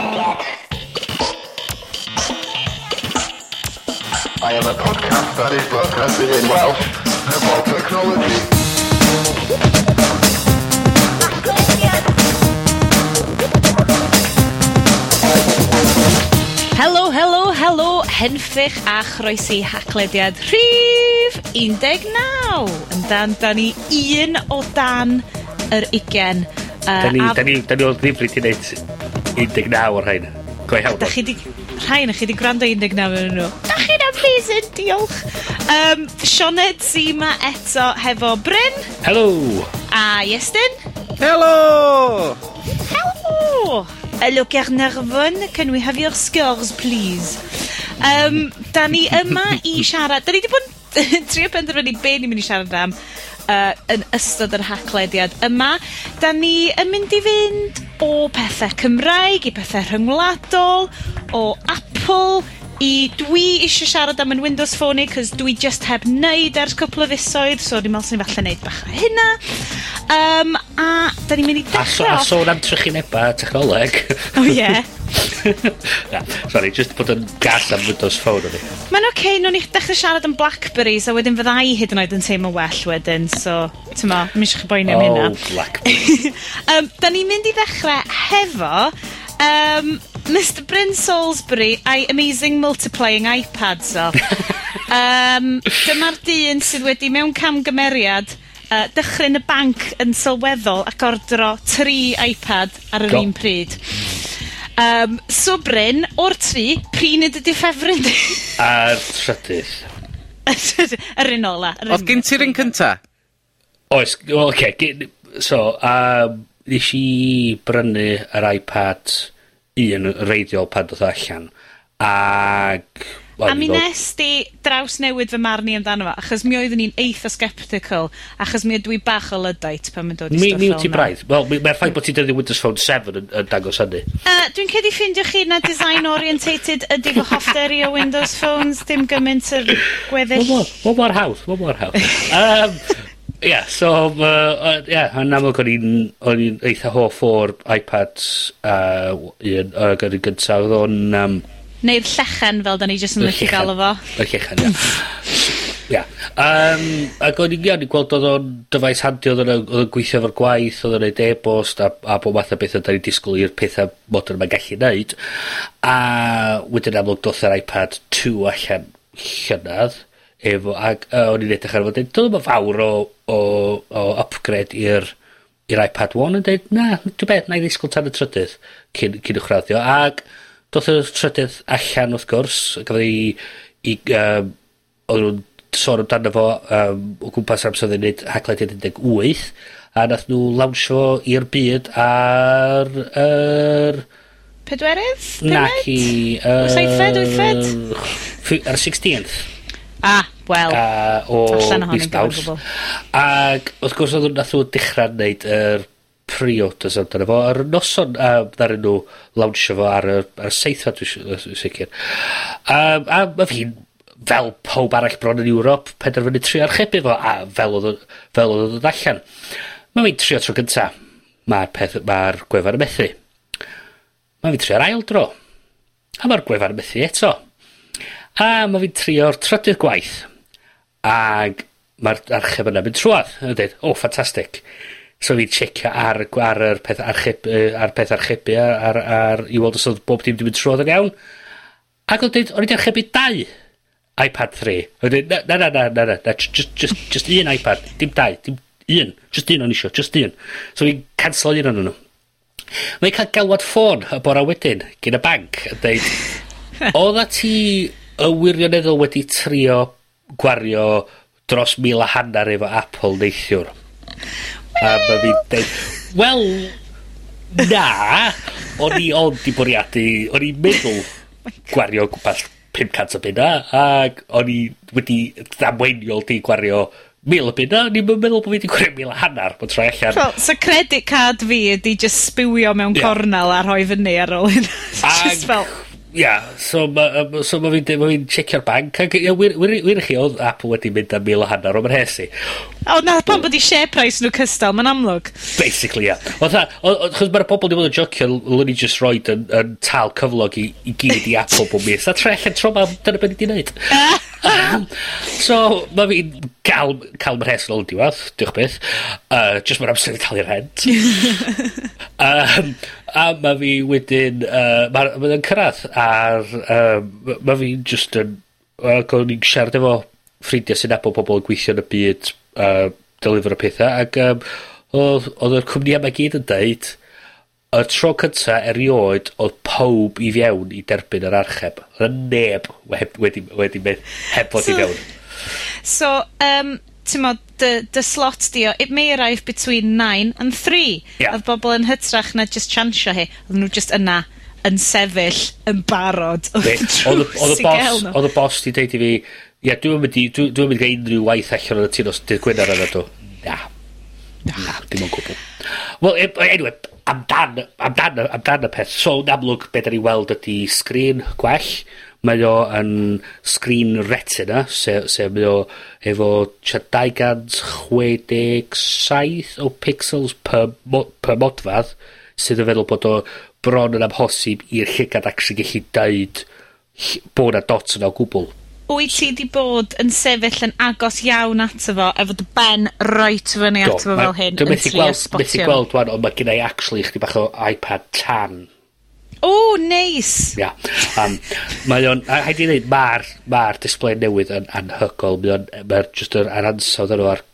I am a podcast that is broadcasting in Welsh about technology. Helo, helo, helo, henffych a chroesi haclediad rhif 19. Yn dan, da ni un o dan yr 20. Uh, da ni, a... da ni, da ni o ddifri ti neud 19 o'r rhain. Go iawn. Da chi di... Rhain, chi di gwrando 19 yn nhw. Da chi'n amazing, diolch. Um, Sioned Zima eto hefo Bryn. Helo. A Iestyn. Helo. Helo. Hello, ar can we have your scores, please? Um, da ni yma i siarad... Da ni di bod yn trio penderfynu be ni'n mynd i siarad am uh, yn ystod yr hachlediad yma. Da ni yn mynd i fynd o pethau Cymraeg i pethau rhyngwladol, o Apple i dwi eisiau siarad am 'yn Windows Phone i 'c'os dwi just heb neud ers cwpl o fisoedd so dwi'n meddwl sy'n falle neud bach o hynna. Um, A, da ni'n mynd i dechrau... A, so, a sôn am trychineba technoleg. O, oh, ie. Yeah. Na, sorry, just bod yn gall am Windows Phone o'n i. Mae'n oce, okay, nhw'n i dechrau siarad am Blackberries, a wedyn fydda i hyd yn oed yn teimlo well wedyn, so, ti'n ma, mi eisiau chi boeni am hynna. Oh, Blackberries. um, da ni'n mynd i ddechrau hefo um, Mr Bryn Salisbury a'i Amazing Multiplying iPads o. um, dyma'r dyn sydd wedi mewn camgymeriad uh, dychryn y banc yn sylweddol ac ordro tri iPad ar yr un pryd. Um, so Bryn, o'r tri, pryn ydy dy ffefryn di? A'r trydydd. yr un ola. yr un- Oedd gen ti'r un cynta? Oes, wel, oce. Okay, so, um, nes i brynu yr iPad un yn reiddiol pan dod allan. Ag A mi nes di draws newid fy marn i amdano fo, achos mi oeddwn i'n eitha sceptical, achos mi ydw i bach o lydait pan mae'n dod i mi, stwff fel yna. ti braidd. Wel, mae'r ffaith bod ti dynnu Windows Phone 7 yn, yn dangos hynny. Uh, Dwi'n cedi ffindio chi na design orientated ydy fy hoffderi o Windows Phones, dim gymaint yr gweddill. One mor hawdd, one mor hawdd. Um, Ie, yeah, so, ie, uh, yeah, yn amlwg o'n i'n eitha hoff o'r iPads uh, un, uh, yn gyntaf, oedd o'n... Um, Neu'r llechen, fel da ni jyst yn lle gael o fo. Y llechen, ia. ia. Um, ac o'n i'n iawn i gweld oedd o'n dyfais handi, oedd o'n gweithio efo'r gwaith, oedd o'n neud e-bost, a, a bod math o bethau da ni'n disgwyl i'r pethau modern mae'n gallu neud. A wedyn amlwg doth yr iPad 2 allan llynydd, efo, ac uh, o'n i'n edrych ar fod, doedd o'n fawr o, o, o upgrade i'r i'r iPad 1 yn dweud, na, dwi'n beth, na i ddisgwyl tan y trydydd cyn, cyn ychraddio. Ac Doth y trydydd allan wrth gwrs, gafodd i, 'i um, oedd nhw'n sôn amdano fo um, o gwmpas amser oedd e'n neud haglen un a nath nhw lawnsio i'r byd ar yr Pedwerydd? nac Naci yy... Seithfed, wythfed? Ffi- ar y sixteenth. Ah, wel. uh, o mis Mawrth. Ac wrth gwrs oedd nath nw dechra neud yr pre-orders amdano fo ar y noson uh, ddaru nhw lawnsio fo ar y, ar y seithfed dwi'n sicr. Um, a mae fi'n fel pob arall bron yn Ewrop penderfynu trio archebu fo a fel oedd fel oedd yn allan. Mae fi'n trio tro gynta. Mae'r peth, mae'r gwefan y methu. Mae fi'n trio'r ail dro. A mae'r gwefan y methu eto. A mae fi'n trio'r trydydd gwaith. Ag mae'r archeb yna mynd trwad. Yn dweud, o, oh, ffantastig. Ffantastig So o'n checio tsiecio ar ar yr peth archebu yy ar peth archebu ar, ar ar i weld os oedd bob dim 'di mynd trwodd yn iawn. Ac oedd dweud, o'n i 'di archebu dau iPad 3. Oedd dweud, na na na na na na j- just, just jyst un iPad, dim dau, dim un. just un o'n isio, just un. So fi'n cancel un o'n nhw. Mae'n cael galwad ffôn y bora wedyn gin y banc yn dweud, odda ti y wirioneddol wedi trio gwario dros mil a hanner efo Apple neithiwr. A ma fi deud, wel, na, o'n i ond i bwriadu, o'n i'n meddwl gwario gwball 500 o bunna, ac o'n i wedi ddamweiniol di gwario mil o bunna, o'n i'n meddwl bod fi wedi gwario mil a hanner, bod troi allan. well, so credit card fi ydi just spywio mewn yeah. cornel a rhoi fyny ar ôl hynna. just fel, Ia, so ma', um, so ma' fi'n deud, ma' fi'n checio'r bank ac ia, wir, wir, wir i chi, oedd Apple wedi mynd am mil o hanner o myrhes i. O, na, pan bod i share price nhw cystal, mae'n amlwg. Basically, ia. Oedd ha, chos mae'r pobl wedi bod yn jocio, lwni just roed yn, yn tal cyflog i, i gyd i Apple bob mis. A trech yn troma, dyna beth wedi wneud. so, ma' fi'n cael, cael myrhes yn ôl diwedd, diolch beth. Uh, just mae'r amser i talu rent. um, A mae fi wedyn, uh, mae'n ma cyrraedd ar, um, mae fi just yn, ac o'n i'n siarad efo ffrindiau sy'n abo pobl yn gweithio yn y byd uh, deliver y pethau, ac um, oedd yr cwmni yma gyd yn deud, y tro cynta erioed oedd pawb i fiewn i derbyn yr archeb. Oedd neb wedi, wedi, wedi mynd heb fod so, i fewn. So, um, ti'n modd, dy, dy slot di o it may arrive between 9 and 3. Ia. Oedd bobl yn hytrach na just chansio hi, Oedd nhw just yna yn sefyll yn barod oedd y drws i ga'l nw. Odd y boss 'di deud i fi, ie, dwi'n mynd i, dwi, dwi'm mynd i ga'l unrhyw waith allan o'n y os dydd Gwener ar ydw. Na. Na, dim ond gwbl. Wel, e- e- anyway, amdan, amdan, amdan y peth. So, yn amlwg, beth da ni weld ydi sgrin gwell mae o yn sgrin retina, sef, se mae o efo tua 267 o pixels per, mo, per modfad, sydd yn feddwl bod o bron yn amhosib i'r llygad actually gallu deud bod na dots yna o gwbl. Wyt ti di bod yn sefyll yn agos iawn ato fo, efo dy ben roet fyny ato fo fel hyn, yn trio spotio. Dwi'n methu gweld, wan, ond mae gennau actually chdi bach o iPad tan O, neis! Ia. Um, mae o'n, a haid i ddweud, mae'r ma display newydd yn anhygol. Mae o'n... Mae'r just yr ar ansawdd yno ar,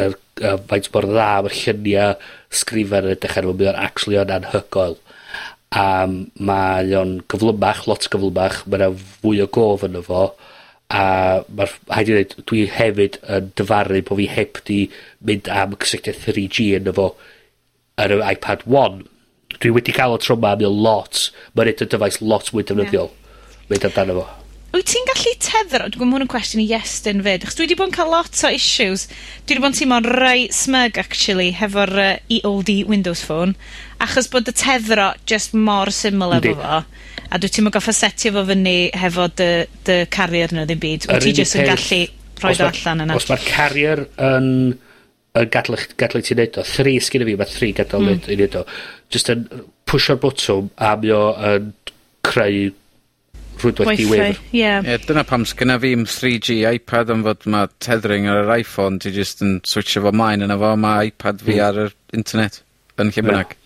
ar, ar faint mor dda, mae'r lluniau sgrifen yn edrych ar Mae o'n actually o'n anhygol. A um, mae o'n gyflymach, lot gyflymach, mae yna fwy o gof yn fo. A mae'r, haid i ddweud, dwi hefyd yn dyfaru bod fi heb di mynd am cysylltiad 3G yn fo yn yr iPad 1 dwi wedi cael o tro 'ma mae lot, mae'n edrych y dyfais lot mwy defnyddiol. Ie. Mynd amdano fo. Wyt ti'n gallu tethro? dwi'n gwybod ma' hwn yn cwestiwn i Iestyn 'fyd, Chos dwi wedi bod yn cael lot o issues, dwi wedi bod yn teimlo'n rai smug, actually hefo'r yy EOD Windows Phone, achos bod y tethro just mor syml efo fo, a dwi ti'n yn goffo setio fo fyny hefo dy, dy carrier na ddim byd. Wyt ti jyst yn gallu rhoi o allan yna. Os mae'r carrier yn yn gadal, gadal i ti neud o. Three sgyn fi, mae three gadal mm. i neud o. Just yn pwysio'r botwm a mi o yn creu rhwydwaith diwedd. Yeah. Yeah, dyna pam sgynna fi'm 3G iPad am fod mae tethering ar yr iPhone, ti just yn switcho fo mlaen yna fo, mae iPad fi mm. ar yr internet yn lle bynnag.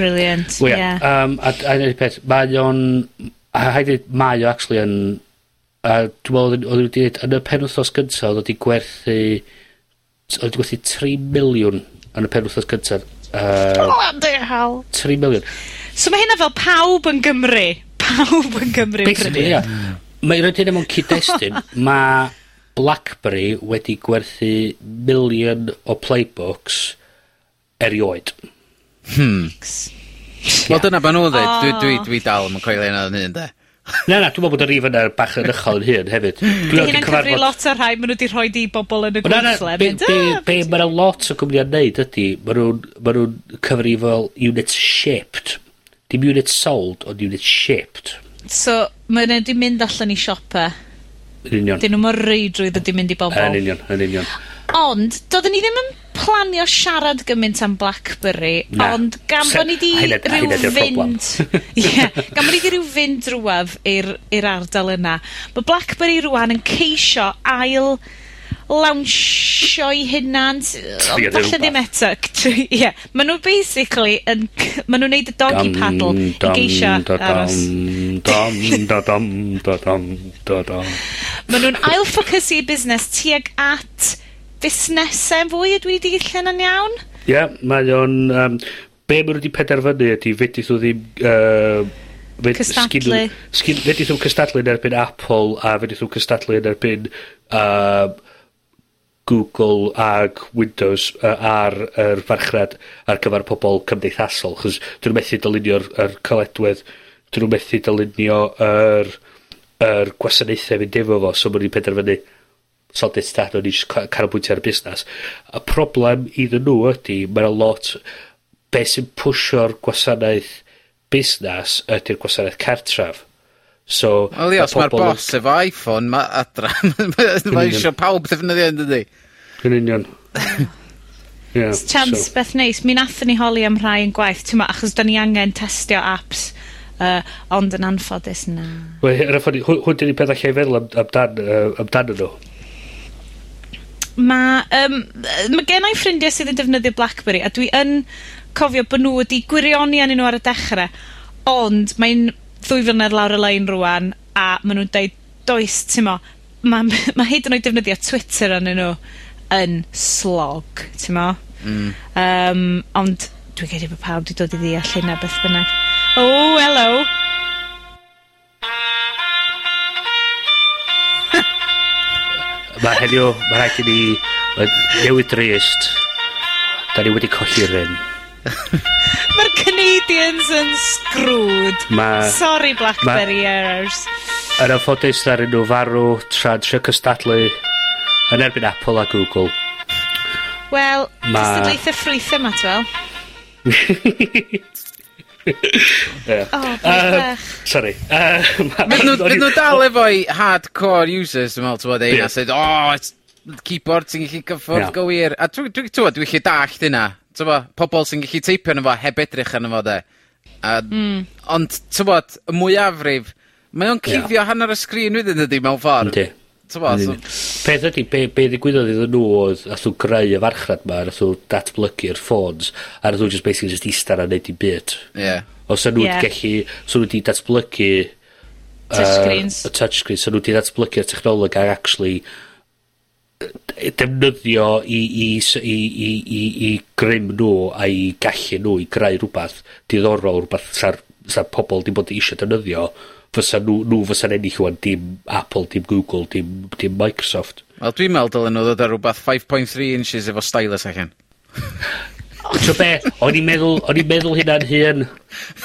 Brilliant, ie. Yeah. Um, a, a, a, peth, mae o'n, a haid mae o actually yn, a dwi'n meddwl, oedd wedi dweud, yn y penwthos gyntaf, oedd wedi gwerthu oedd 'di gwerthu 3 miliwn yn y penwthnos cyntaf yy... Blandy hell. 3 miliwn. So mae hynna fel pawb yn Gymru. Pawb yn Gymru yn prynu. Ia. Mae roid hynna mewn cyd-destun, mae BlackBerry wedi gwerthu miliwn o playbooks erioed. Hmm. Wel dyna ba nhw dweud, dwi, dwi, dwi dal yn coelio yna yn hyn, de. Na, na, dwi'n meddwl bod y rif yna bach yn ychol yn hyn hefyd. Dwi'n meddwl hynna'n cyfri lot o'r rhai, maen nhw wedi rhoi di bobl yn y gweithle. Be, be, be mae'n lot o gwmnia'n neud ydy, maen nhw'n nhw cyfri fel units shipped. Dim units sold, ond units shipped. So, maen nhw wedi mynd allan i siopa. Yn union. Dyn nhw'n reidrwydd wedi mynd i bobl. Yn union, yn union. Ond, doedden ni ddim yn planio siarad gymaint am BlackBerry, Na. ond gan Se, bo ni di hyna, ryw hyna fynd... Ie, gan bod ni di rhyw fynd drwaf i'r ardal yna, mae BlackBerry rwan yn ceisio ail lawnsio'i hunan, ond falle ddim eto. Ie, yeah. maen nhw basically yn, maen nhw'n neud y doggy paddle i geisio aros. Maen nhw'n ail-ffocysu i busnes tuag at fusnesau yn fwy, ydw i wedi gillen yn iawn? Ie, yeah, mae o'n... Um, be maen nhw wedi penderfynu ydy, fedrith nhw ddim... Uh, Fed, cystadlu. Sgin, fedrith nhw cystadlu yn erbyn Apple a fedrith nhw cystadlu yn erbyn uh, Google ag Windows uh, ar yr farchnad ar gyfer pobl cymdeithasol. Chos dyn nhw'n methu dylunio'r coledwedd, dyn nhw'n methu dylunio yr, yr gwasanaethau fynd efo fo, so mae'n penderfynu Solid state o'n i jyst ca- canolbwyntio ar y busnes. Y problem iddyn nhw ydy, mae'n 'na lot... Be' sy'n pwysio'r gwasanaeth busnes ydy'r gwasanaeth cartref. So... Wel ia, os ma'r bos efo Iphone mae adra, mae eisiau pawb ddefnyddio yn dydi? Yn union. yeah, chance so. beth neis, mi nathon ni holi am rhai yn gwaith, ti'n ma, achos da ni angen testio apps, uh, ond yn anffodus na. Wel, hwn dyn ni peth allai feddwl amdan, uh, amdan nhw ma' um, yy, ma' gennai ffrindie sydd yn defnyddio BlackBerry, a dwi yn cofio bo' nw wedi gwirioni arnyn nw ar y dechre, ond mae'n ddwy flynedd lawr y lein rŵan, a ma' nw'n deud, does t'mo', ma' ma' hyd yn oed defnyddio Twitter arnyn nw yn slog, t'mo'? Hmm. Yym, ond, dwi credu bo' pawb 'di dod i ddeall hynna beth bynnag. Oh, hello mae heddiw, mae rhaid i ni newid drist. Da ni wedi colli'r un. Mae'r Canadians yn screwed. Ma, Sorry Blackberry ma, errors. Yn anffodus, ar nhw farw tra'n trio cystadlu yn erbyn Apple a Google. Wel, ma... cystadlaethau ffrwythau, yma, ti fel? yeah. Oh, uh, sorry. Uh, Fydd nhw dal efo'i hardcore users, dwi'n meddwl, ti'n meddwl, ein a said, oh, it's keyboard sy'n gallu cyffwrdd yeah. gywir. A dwi'n dwi, dwi, dwi gallu dallt hynna. Tyfo, pobl sy'n gallu teipio yna fo heb edrych yna fo de. A, mm. Ond, tyfo, y mwyafrif, mae o'n cuddio yeah. hanner y sgrin wedyn ydy mewn ffordd. Ydy. So, peth ydy, be, be ddigwyddodd iddyn nhw oedd nath nhw greu y farchnad ma, nath nhw datblygu'r ffôns, a nath nhw just basically just istar a neud i byd. Yeah. Os nhw yeah. gallu, os nhw wedi datblygu... Touchscreens. Uh, touchscreens, so nhw wedi datblygu'r technoleg a actually defnyddio i, i, i, i, i, i grym nhw a i gallu nhw i greu rhywbeth diddorol, rhywbeth sa'r sa pobl di bod eisiau defnyddio. Mm fysa nhw, nhw fysa'n ennill wan, dim Apple, dim Google, dim, dim Microsoft. Wel, dwi'n meddwl dylen nhw ddod ar rhywbeth 5.3 inches efo stylus allan. Tro be, o'n i'n meddwl, o'n i'n meddwl hynna'n hyn.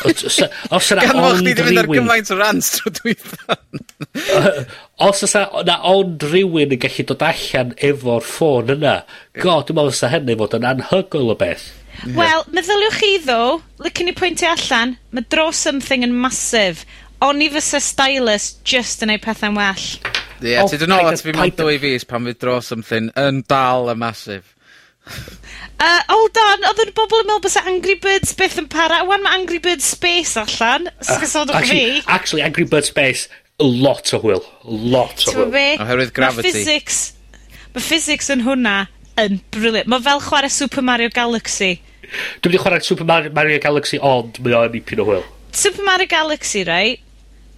Os yna ond rywun... Gan fynd ar gymaint o rans trwy dwi'n Os yna ond rhywun yn gallu dod allan efo'r ffôn yna, go, dwi'n meddwl sa hynny fod yn anhygoel o beth. Wel, meddyliwch chi ddo, lycyn i pwyntio allan, mae dro something yn masif o'n i fysa stylus just yn ei pethau'n well. Ie, yeah, oh, ti dyn nôl at fi mewn dwy fus pan fydd dro something yn dal y masif. uh, hold on, oedd yn bobl yn meddwl bod Angry Birds beth yn para. Wan mae Angry Birds Space allan. Uh, actually, actually, Angry Birds Space, lot o hwyl. Lot o hwyl. Oherwydd gravity. Mae physics, mae physics yn hwnna yn briliant. Mae fel chwarae Super Mario Galaxy. Dwi'n wedi chwarae Super Mario, Mario Galaxy ond mae o'n ipyn o hwyl. Super Mario Galaxy, right?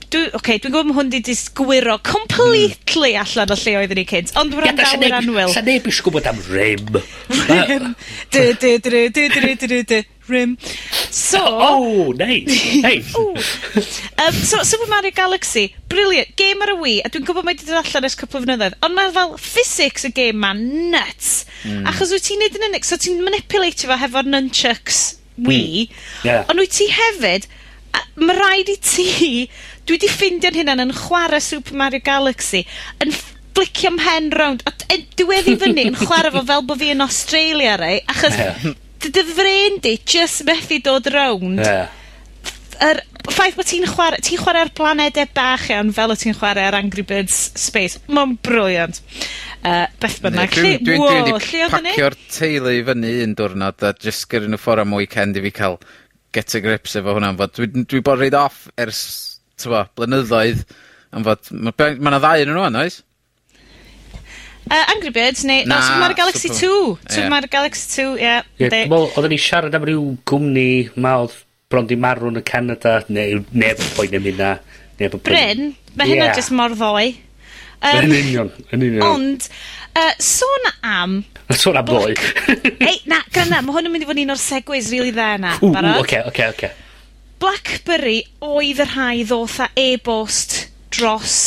Dwi, okay, dwi'n gwybod hwn di disgwiro completely mm. allan o lle oeddwn ni cynt, ond mae'n rhan yn anwyl. Sa neb eisiau gwybod am rym. Rym. Dy, dy, dy, dy, dy, dy, dy, rym. So... Oh, nice. nice. um, so, Super Mario Galaxy, brilliant. Game ar y Wii, a dwi'n gwybod mae wedi dod allan ers cwpl o fynyddoedd, ond mae fel physics y game ma'n nuts. Mm. Achos wyt ti'n neud yn unig, so ti'n manipulatio fo hefo'r nunchucks Wii, mm. yeah. ond wyt ti hefyd mae rhaid i ti, dwi 'di ffindio'n hynna'n yn chwarae Super Mario Galaxy, yn flicio mhen rownd, a d- yy dwi fyny yn chwarae fo fel bod fi yn Australia rei, achos... Ie. ...dy dy frên di just methu dod rownd... Ie. ...yr ffaith bod ti'n chwarae, ti'n chwarae ar planedau bach iawn fel o ti'n chwarae ar Angry Birds Space. Mae'n briliant. Uh, beth bynnag. Lle, wow, lle dwi, ni? Dwi'n pacio'r teulu i fyny un diwrnod a jyst gyrru nhw ffordd am weekend i fi cael get a grips efo hwnna fod dwi dwi bod reid off ers t'mo' blynyddoedd am fod mae ma' 'na ddau yn nw oes? Uh, Angry Birds neu... Na. Super Mario Galaxy 2. Super Mario Galaxy 2, ie Yeah, Ie dwi me'wl oddan ni'n siarad am ryw gwmni ma' bron 'di marw yn y Canada neu neb yn poen am hynna. Neb yn poeni... Bryn? mae hynna jyst mor ddoe. Yym. Yn union, yn union. Ond, uh, sôn am sôn am boi. Ei, na, granna, mae hwn yn mynd i fod un o'r segways rili really dda na. Ww, oce, oce, oce. Blackberry oedd yr rhai ddoth ddotha e-bost dros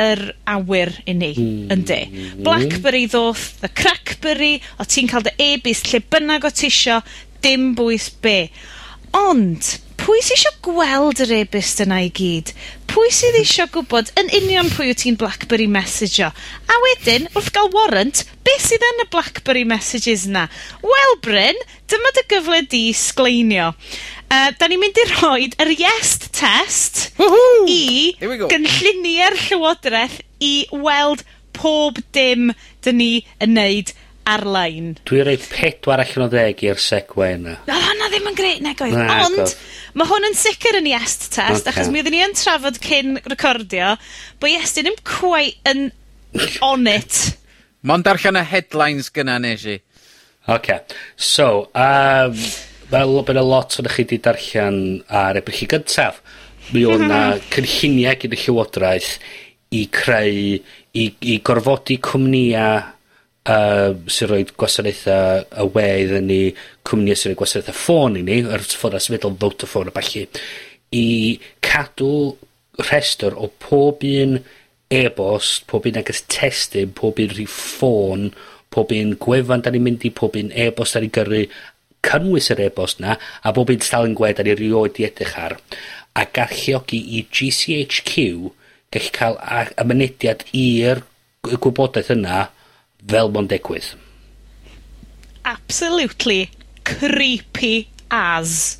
yr awyr i ni, mm. yndi. Blackberry ddoth, the Crackberry, o ti'n cael dy e-bus lle bynnag o tisio, dim bwys be. Ond, pwy sy eisiau gweld yr e-byst yna i gyd? Pwy sydd eisiau gwybod yn union pwy wyt ti'n Blackberry messejo? A wedyn, wrth gael warrant, beth sydd yn y Blackberry messages yna? Wel, Bryn, dyma dy gyfle di sgleinio. Uh, da ni'n mynd i roi yr yes test Woohoo! i gynlluniau'r Llywodraeth i weld pob dim dyn ni yn neud ar-lein. Dwi'n rhoi pedwar allan o ddeg i'r segwe yna. O, hwnna ddim yn greit negoedd. Na, Ond, gof. mae hwn yn sicr yn iest test, okay. achos mi oeddwn ni yn trafod cyn recordio, bod Iestyn ddim cwai yn on it. Mond darllen y headlines gyna nes i. OK. So, um, fel bydd y lot o'n chi wedi darllen ar ebrych chi gyntaf, mi o'n na cynlluniau gyda Llywodraeth i creu, i, i gorfodi cwmnïau yym sy'n rhoi gwasanaethau y we iddyn ni, cwmnïa sy'n rhoi gwasanaethau ffôn i ni, yr ffona symudol Vodafone a ballu, i cadw rhestr o pob un e-bost, pob un agos testyn pob un rhif ffôn, pob un gwefan da ni'n mynd i, pob un e-bost da ni'n gyrru, cynnwys yr e-bost 'na, a bob un stalin gwe da ni erioed i edrych ar, a galluogi i GCHQ gallu cael a- ymenediad i'r gwybodaeth yna fel ma'n digwydd. Absolutely creepy as.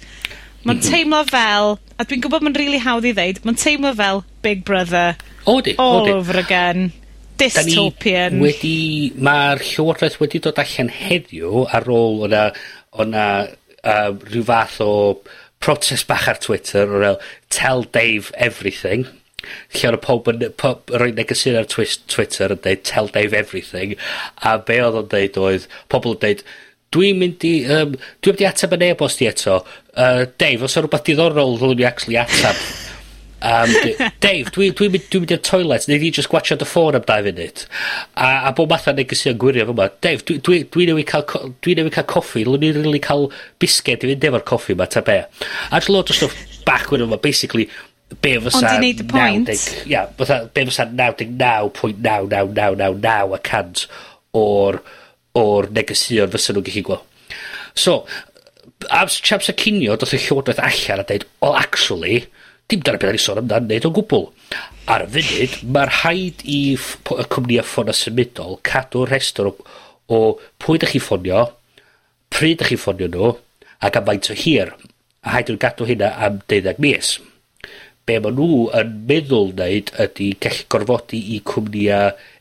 Mae'n mm -hmm. teimlo fel, a dwi'n gwybod ma'n really hawdd i ddeud, mae'n teimlo fel Big Brother. O di, All di. over again. Dystopian. Wedi, mae'r Llywodraeth wedi dod allan heddiw ar ôl o'na, o'na uh, rhyw fath o protest bach ar Twitter o'r tell Dave everything lle oedd pob yn pob, rhoi negesyn ar twist, Twitter yn dweud tell Dave everything. A be oedd o'n dweud oedd pobl yn dweud dwi'n mynd i um, dwi'n mynd i ateb yn e-bost i eto. Uh, Dave os o'r rhywbeth diddorol ddylwn i actually ateb? Um, Dave dwi'n dwi, mynd, dwi mynd i'r toilet neu di just gwachio dy ffôn am 2 funud. A, a bod matha negeseuon gwirio fyma Dave dwi'n dwi, dwi newi cael dwi newi cael coffi. Lwn i'n rili cael bisged i fynd efo'r coffi ma ta be. A lot o stwff bach wedyn yma basically be fysa... Ond i neud y pwynt. Ia, fatha, be fysa 99.99999 y cant o'r, or negesion fysa nhw'n gallu gweld. So, am chaps y cinio, doth y llywodraeth allan a dweud, well, actually, dim dyna beth ni sôn amdano'n neud o'n gwbl. Ar y funud, mae'r rhaid i y cwmni a ffonau symudol cadw'r rhestr o, o pwy ydych chi ffonio, pryd ydych chi ffonio nhw, ac am faint o hir. A haid nhw'n gadw hynna am 12 mis be maen nhw yn meddwl wneud ydy gallu gorfodi i cwmnïa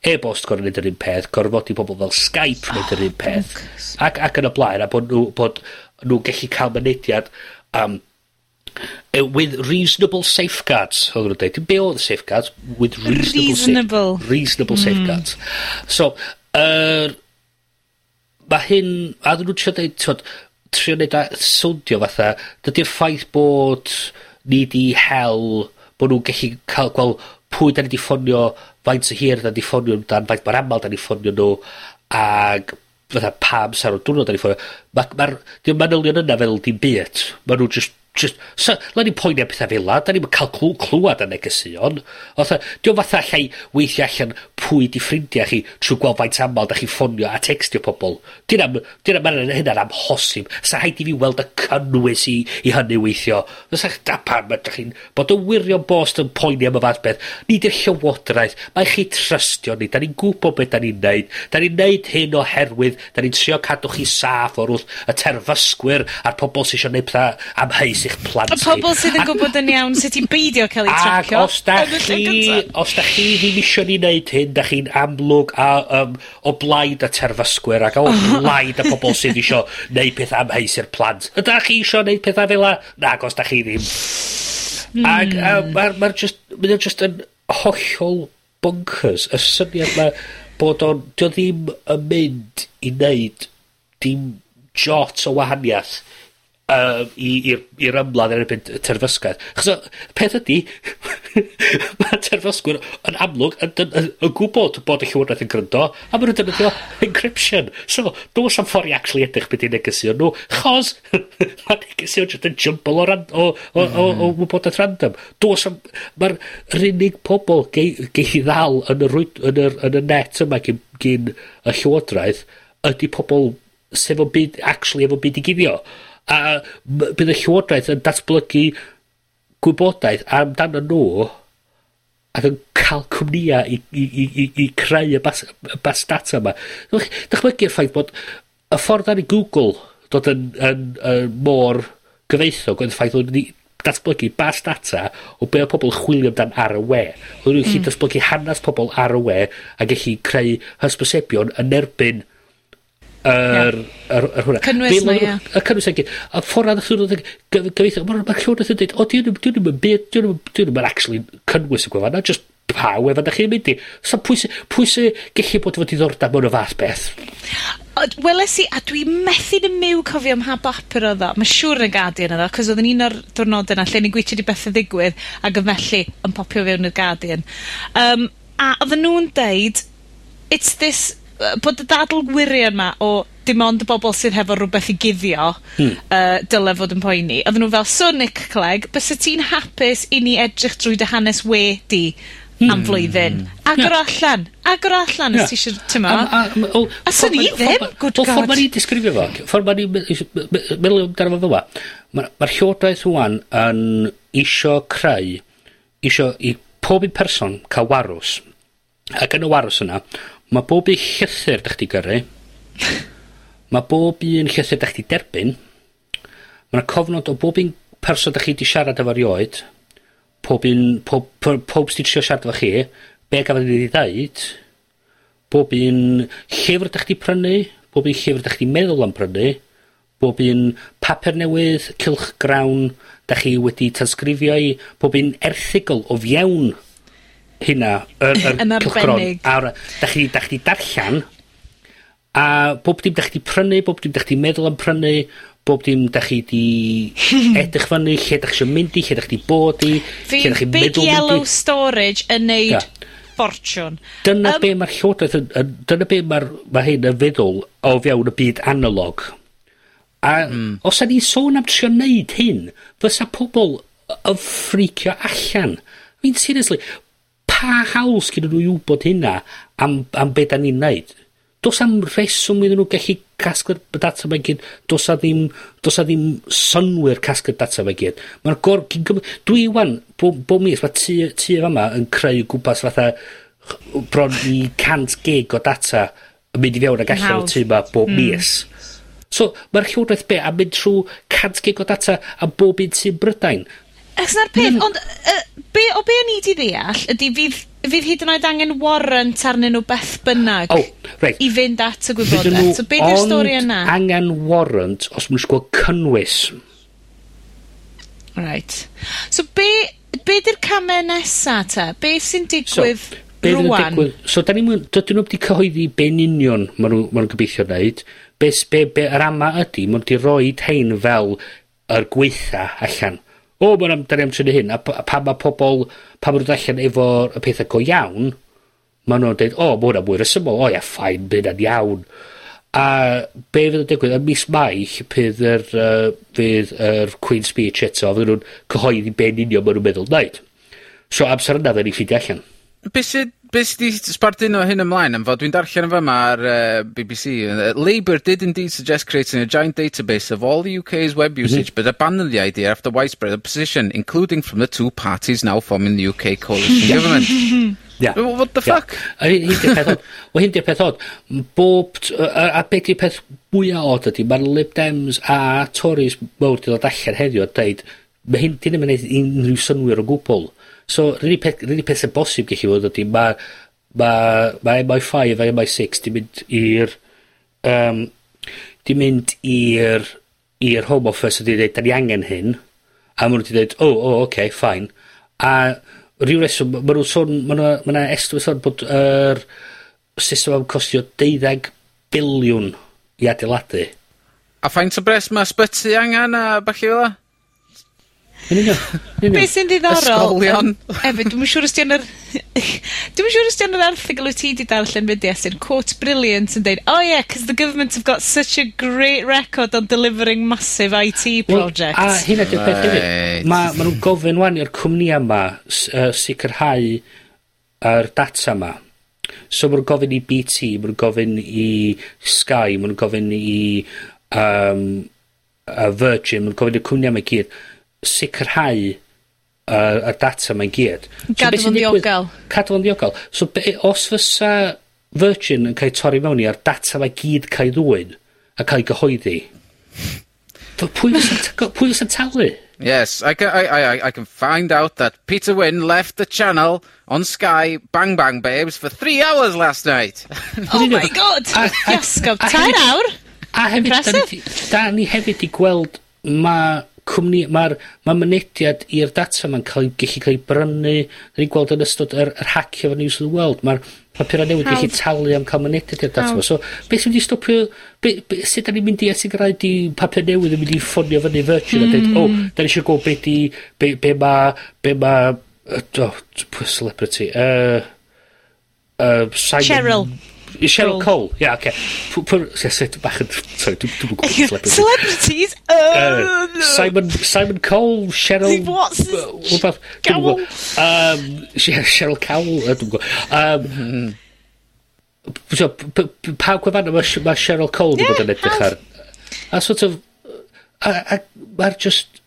e-bost gorfod wneud yr un peth, gorfodi pobl fel Skype wneud yr un oh, peth, ac, ac yn y blaen, a bod nhw, bod nhw'n gallu cael mynediad am um, with reasonable safeguards oedd nhw'n dweud be oedd safeguards? With reasonable reasonable, safe, reasonable. mm. safeguards. So er, mae hyn a ddyn nhw'n trio dweud trio neud a sowndio fatha dydy'r ffaith bod ni 'di hel bod nhw'n gallu cael gweld pwy da ni 'di ffonio, faint o hir da ni 'di ffonio nhw dan faint mae'r amal da ni ffonio nhw ag fatha pa amser o'r diwrnod da ni ffonio. mae'r Ma' ma, 'di y manylion yna fel dim byd. mae nw just just, so, 'Lan ni'n poeni am pethau fel 'Dan da ni'n cael clw- clwad y negesion. Fatha, diolch fatha allai weithio allan pwy 'di ffrindiau chi trwy gweld faint aml da chi ffonio a textio pobl. 'Di wna'm, 'di wnna, hynna'n amhosib. 'Sa rhaid i fi weld y cynnwys i, i hynny weithio. Fysach, da pam ydach chi'n bod yn wirion bost yn poeni am y fath beth. Ni 'di'r llywodraeth. mae chi trystio ni. da ni'n gwybod beth da ni'n neud. Da ni'n neud hyn oherwydd da ni'n trio cadw chi saff o'r wrth y terfysgwyr a'r pobl sy'n eisiau neud pethau amheus i eich plant. Y pobl sydd yn gwybod yn iawn sut i beidio cael ei tracio. Ac os da chi, os da chi ddim isio ni wneud hyn, da chi'n amlwg a, um, o blaid y terfysgwyr ac o oh. blaid y pobl sydd isio wneud peth amheus i'r plant. Ydych chi isio wneud pethau fel la? Nag os da chi ddim. Mm. Ac um, mae'r ma just, ma just yn hollol bonkers. Y syniad mae bod o'n... Dio ddim yn mynd i wneud dim jot o wahaniaeth uh, i'r i'r ymladd erbyn y terfysgaeth. 'Chos y peth ydy, mae terfysgwyr yn amlwg yn yn, yn yn gwybod bod y llywodraeth yn gryndo, a ma' nhw'n defnyddio encryption. So do's na'm ffordd i actually edrych beth i'n negesio nhw, 'chos mae negesio jyst yn jymble o ran o o o o wybodaeth random. Do's na'm... Ma'r yr unig pobl gei geith 'i ddal yn y rwyd- yn y, yn y net yma gyn, gyn y llywodraeth ydy pobl sef o byd actually efo byd i guddio a my- bydd y Llywodraeth yn datblygu gwybodaeth amdano nhw ac yn cael cwmnïa i i i i i creu y bas, y bas data yma. Dych- dychmygu'r ffaith bod y ffordd ar i Google dod yn yn yn mor gyfeithog oedd y ffaith oedd ni datblygu bas data o be' o pobl chwilio amdan ar y we. Oedden nhw'n gallu hmm. datblygu hanes pobl ar y we a gallu creu hysbysebion yn erbyn yr, yr, yr hwnna. Cynnwys na, ia. Y cynnwys na gyd. A ffordd addas chi'n gyfeithio, mae'r ma llywodraeth yn dweud, o, dwi'n dyn nhw'n byd, dwi'n dyn nhw'n actually cynnwys y gwefan, just pa wefan da chi'n mynd i. So pwy sy'n gallu bod efo diddordeb mewn y fath beth? Weles i, a dwi methu y myw cofio am ha bapur o ddo. Mae siŵr yn Guardian o ddo, cos oedd yn un o'r diwrnod yna lle ni'n gweithio di beth y ddigwydd ac yn felly yn popio fewn i'r Guardian. Um, a oedden nhw'n deud, it's this yy, bod y dadl wirion 'ma o dim ond y bobl sydd hefo rhywbeth i guddio... Hmm. uh, dyle fod yn poeni. Oedden nhw fel so Nick Clegg bys y ti'n hapus i ni edrych drwy dy hanes we di am hmm. flwyddyn? Agor o allan. Agor o allan os ti eisiau, ti'n ma. A 'swn i ddim, good God. Wel, ffordd ma'n ni'n disgrifio fo, ffordd ma'n ni'n meddwl amdano fo fel 'a, ma'r Llywodraeth rwan yn isio creu, isio i pob un person cael warws, ac yn y warws yna mae bob un llythyr dych chi gyrru. Mae bob un llythyr dych chi derbyn, ma' 'na cofnod o bob un person dych chi 'di siarad efo'r ioed, pob un pob pob, pob sydd trio siarad efo chi, be' gafodd ni wedi ddeud, bob un llyfr 'dach chi prynu, bob un llyfr 'dach chi meddwl am prynu, bob un papur newydd, cilch grawn, 'dach chi wedi tanysgrifio 'i, bob un erthigol o fiewn hynna yr, yr yn arbennig ar, da chi, da chi darllan a bob dim da chi prynu bob dim da chi meddwl am prynu bob dim da chi di edrych fyny lle da chi mynd i lle da chi bod i Fy lle da chi'n meddwl mynd i. storage yn neud yeah. fortune. Dyna um, be mae'r llywodraeth yn, dyna be mae'r ma hyn yn feddwl o fewn y byd analog. A mm. os ydy sôn am trio neud hyn fysa pobl yn ffricio allan. I mean, seriously, pa haws gen nhw i wybod hynna am, am be da ni'n neud? Dos am reswm iddyn nhw gallu casglu'r data mae gyd. dos a ddim, dos a ddim synwyr casglu'r data mae gyd. Mae'r gor... Dwi wan, bo, bo mis, mae tu, tu yma yn creu gwmpas fatha bron i 100 gig o data yn mynd i fewn ag allan o tu yma bob mm. mis. So, mae'r llywodraeth be a mynd trwy 100 gig o data a bob un tu Brydain. Achos 'na'r peth, hmm. ond yy, be' o be' o'n i 'di ddeall ydy fydd, fydd hyd yn oed angen warrant arnyn nhw beth bynnag... Oh, o reit. ...i fynd at y gwybodaeth. So be' 'di'r stori yna? angen warrant os mwyn nw cynnwys. Right. So be', be 'di'r camau nesa ta? Be' sy'n digwydd so, be rŵan? Digwydd, so 'dan ni'm yn, dydyn nhw wedi cyhoeddi be'n union maen nw, ma' nhw gobeithio wneud. Be' be' be' yr ama ydy, maen nhw wedi rhoi hein fel yr gweitha allan o ma'n am, da ni am tynnu hyn, a, a pa mae pobl, pa mae'n dod allan efo'r y pethau go iawn, maen nhw'n dweud, o, mae hwnna mwy resymol, o ia, ffain, bydd yn iawn. A be fydd yn digwydd, y mis mai, bydd yr, uh, fydd yr Queen's Speech eto, fydd nhw'n cyhoeddi be'n union maen nhw'n meddwl wneud. So amser yna, dda ni ffidio allan. Be sydd Be sydd wedi sbarduno o hyn ymlaen am fod dwi'n darllen yn fama ar uh, BBC Uh, Labour did indeed suggest creating a giant database of all the UK's web mhm. usage but abandoned the idea after widespread opposition including from the two parties now forming the UK coalition government. Yeah. What the fuck? Wel, hyn di'r peth od. Bob... A, a be di'r peth mwyaf od ydy, mae'r Lib Dems a Tories mawr di ddod allan heddiw a dweud, mae hyn di ddim yn unrhyw synwyr o gwbl. So rydyn unig peth yr peth sy bosib gallu fod ydy, mae ma' ma' MI5 a MI6 'di mynd i'r um, 'di mynd i'r i'r Home Office a 'di dweud, da ni angen hyn, a maen nhw 'di dweud, o oh, o oh, oce okay, fine, a rhyw reswm maen nhw'n sôn maen 'na ma' 'na estyn yn bod yr system am costio deuddag biliwn i adeiladu. A faint o bres mae sbyty angen a ballu fel Yn union. Be sy'n diddorol... Ysgolion. Efo, dwi'n siŵr os di yn yr... dwi'n siŵr os di yn yr erthigol wyt ti di darllen mynd i sy'n quote brilliant yn deud, oh yeah, because the government have got such a great record on delivering massive IT projects. Well, a hyn ydy'r peth hefyd. Mae ma nhw'n gofyn wan i'r cwmni yma uh, sicrhau yr data yma. So mae'n gofyn i BT, mae'n gofyn i Sky, mae'n gofyn i um, uh, Virgin, mae'n gofyn i'r cwmni yma y gyd sicrhau y y data 'ma i gyd. Gadw fo'n ddiogel. Cadw fo'n ddiogel. So be' os fysa Virgin yn cael torri mewn i a'r data 'ma i gyd cael 'i ddwyn, a cael ei gyhoeddi pwy fysa'n pwy fysa'n talu? Yes, I can, I, I, I can find out that Peter Wynn left the channel on Sky Bang Bang Babes for three hours last night. oh my god! Iasgob, tair awr? A hefyd, da ni hefyd i gweld ma cwmni, mae'r ma' mynediad i'r data 'ma'n cael gallu cael ei brynu. 'Dan ni'n gweld yn ystod yr yr hacio fo News of the World mae'r papura' newydd... Hawdd. talu am cael mynediad i'r data 'ma so beth sy'n wedi stopio be' be' sut da ni'n mynd i sicirau 'di papur newydd yn mynd i ffonio fyny Virgin... Hmm. ...a dweud, o da ni eisiau gwybod be' 'di be' be' ma' be' ma' uh, oh, pwy celebrity uh, uh, Simon... Cheryl. Cheryl Cole. Ia, oce. Sut bach yn... Sorry, dwi'n gwybod celebrities. Celebrities? Uh, oh, no. Simon, Simon Cole, Cheryl... Steve Watts. Wbeth. Cowell. Um, Cheryl Cowell. Uh, dwi'n gwybod. Um, hmm. pa gwefan yma mae Cheryl Cole wedi bod yn edrych ar a sort of a, a mae'r just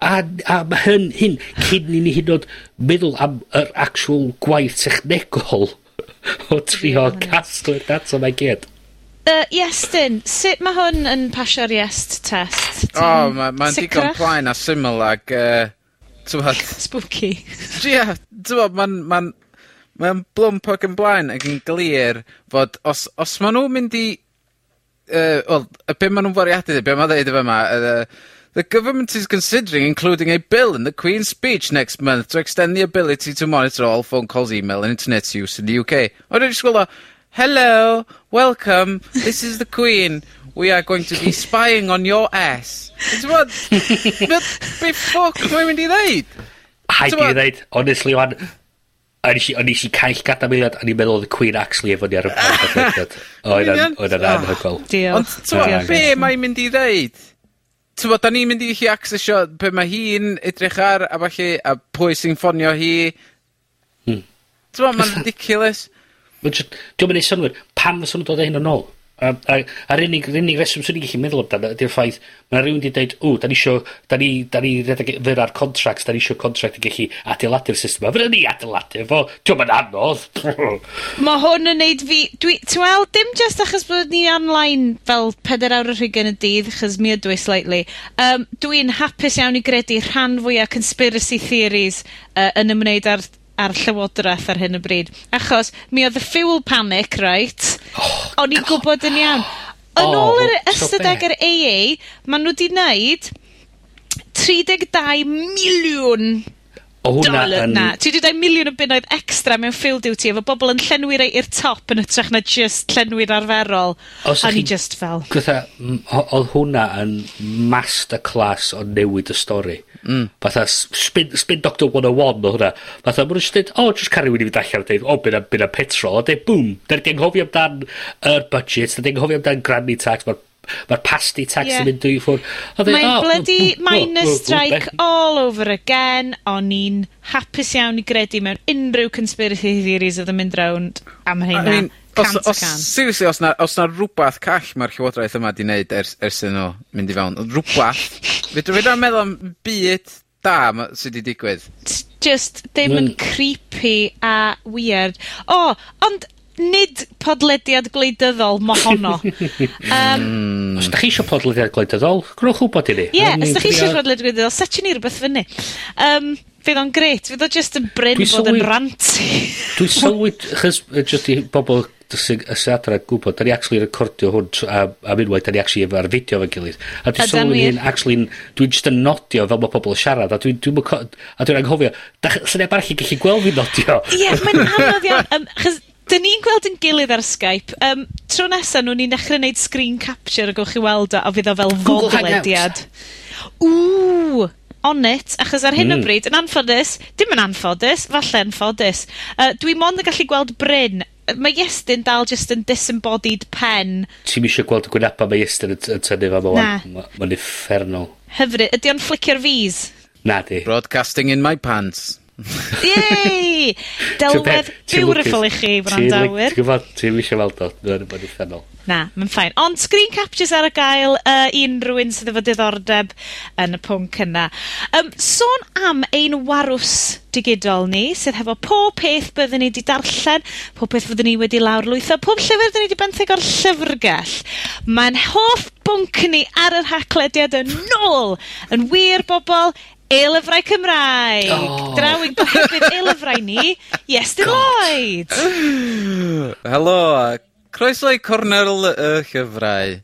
a, a mae hyn, hyn cyn i ni hyd yn oed meddwl am yr actual gwaith technegol o trio casglu'r data mae gyd. Uh, yes, dyn. Sut mae hwn yn pasio'r yes test? O, oh, mae'n ma digon plaen a syml ag... Uh, tywod, Spooky. Ia, yeah, mae'n... Mae'n ma blwmp ac yn blaen ac yn glir fod os, os maen nhw'n mynd i... Uh, Wel, be maen nhw'n fwriadu, be maen nhw'n ddeud efo yma, uh, The government is considering including a bill in the Queen's speech next month to extend the ability to monitor all phone calls, email and internet use in the UK. O'n i'n sgwila, hello, welcome, this is the Queen. We are going to be spying on your ass. Ti'n bod, be ffoc mae'n mynd i ddeud? Haid i ddeud, honestly, wan, O'n i, o'n nes i caill gadameiliad, o'n i'n meddwl oedd y Queen actually efo ni ar y pwynt. Oedd yn ah. anhygol. Diolch. Ond, be mae'n mynd i ddeud? t'mod da ni'n mynd i chi accessio be' mae hi'n edrych ar a falle, a pwy sy'n ffonio hi. Hmm. T'mo' mae'n ridiculous. Dwi'n mynd i synwyr. Pam fysa nhw'n dod â hyn yn ôl? A, a, a'r unig, unig reswm sy'n i'n gallu meddwl amdano ydy'r ffaith mae rhywun wedi dweud, o, da ni isio, da ni, da ni redeg fyra'r contracts, da ni isio contract i gallu adeiladu'r system. A fyna ni adeiladu fo, ti'n ma'n anodd. mae hwn yn neud fi, dwi, ti'n weld, dim just achos bod ni online fel peder awr yr hugen y dydd, achos mi ydw i slightly. Um, dwi'n hapus iawn i gredu rhan fwyaf conspiracy theories uh, yn ymwneud â'r a'r Llywodraeth ar hyn o bryd, achos mi oedd y fuel panic, right? Oh, O'n i'n gwybod yn iawn. Yn oh, ôl yr ystadeg yr AA, maen nhw wedi wneud 32 miliwn O, hwnna yn... Na. Ti wedi dweud miliwn o bunnoedd extra mewn field duty efo bobl yn llenwi rei i'r top yn ytrach na just llenwi'r arferol. Os a ni just fel... Gwtha, oedd hwnna yn masterclass o newid y stori. Mm. Fatha, spin, spin Doctor 101 o hwnna. Fatha, mwyn eisiau dweud, o, oh, just cael rhywun i fynd allan a dweud, o, byna, byna petrol. A dweud, bwm, da ni anghofio amdan yr er budget, da ni anghofio amdan granny tax, mae'r Mae'r pasti tax yeah. yn mynd i ffwrdd. Mae'n oh, bloody minor strike all over again. O'n i'n hapus iawn i gredu mewn unrhyw conspiracy theories oedd yn mynd rownd am hynna. I mean, os, os, seriously, os na, os na rhywbeth call mae'r llywodraeth yma di wneud ers, ers yn nhw mynd i fewn, rhywbeth, fydw i'n meddwl am byd da sydd wedi digwydd. Just ddim yn creepy a weird. O, ond nid podlediad gwleidyddol mohono. Yym. Hmm. Os 'dach chi eisiau podlediad gwleidyddol, gnewch wybod i ni. Ie, os 'dach chi eisiau podlediad gwleidyddol setio ni rhywbeth fyny. Um, fydd o'n grêt. Fydd o just yn brin bod yn ranty. Dwi'n sylwyd, chys yy jyst i bobl sy'n sy adra gwybod, da ni actually recordio hwn tr- am, am unwaith, da ni actually efo'r fideo efo'n gilydd. A dwi'n da sylwi ni- hyn, actually, dwi'n just yn nodio fel mae pobl yn siarad, a dwi'n dwi a dwi'n anghofio, da, sy'n neb arall yn gallu gweld fi nodio. Ie, mae'n anodd iawn. Yym, achos 'dyn ni'n gweld 'yn gilydd ar Skype. Um, tro nesa nhw'n ni'n dechrau neud screen capture a gewch chi weld o, a fydd o fel podlediad. Ww! On it, achos ar hyn o mm. bryd, yn anffodus, dim yn anffodus, falle'n ffodus, Uh, dwi mond yn gallu gweld bryn. Yy Iestyn dal just yn disembodied pen. Ti'n eisiau gweld y gwynapa mae Iestyn yn yn tynnu fa 'wan. Na. Ma' ma'n uffernol. Hyfryd. ydy o'n fflicio'r V's? Nadi. Broadcasting in my pants. Yay! Delwedd beautiful i chi, wrandawyr. Ti'n gwybod, ti'n eisiau weld o, dwi'n bod yn uffernol. Na, mae'n ffain. Ond screen captures ar y gael uh, unrhywun sydd efo diddordeb yn y pwnc yna. Um, sôn am ein warws digidol ni, sydd hefo pob peth byddwn ni wedi darllen, pob peth byddwn ni wedi lawrlwytho, pob llyfr byddwn ni wedi benthyg o'r llyfrgell. Mae'n hoff bwnc ni ar yr haclediad yn ôl, yn wir bobl, e-lyfrau Cymraeg. Oh. Draw i'n gyhoeddydd e-lyfrau ni, Iestyn Lloyd. Helo, croeso i cornel y llyfrau.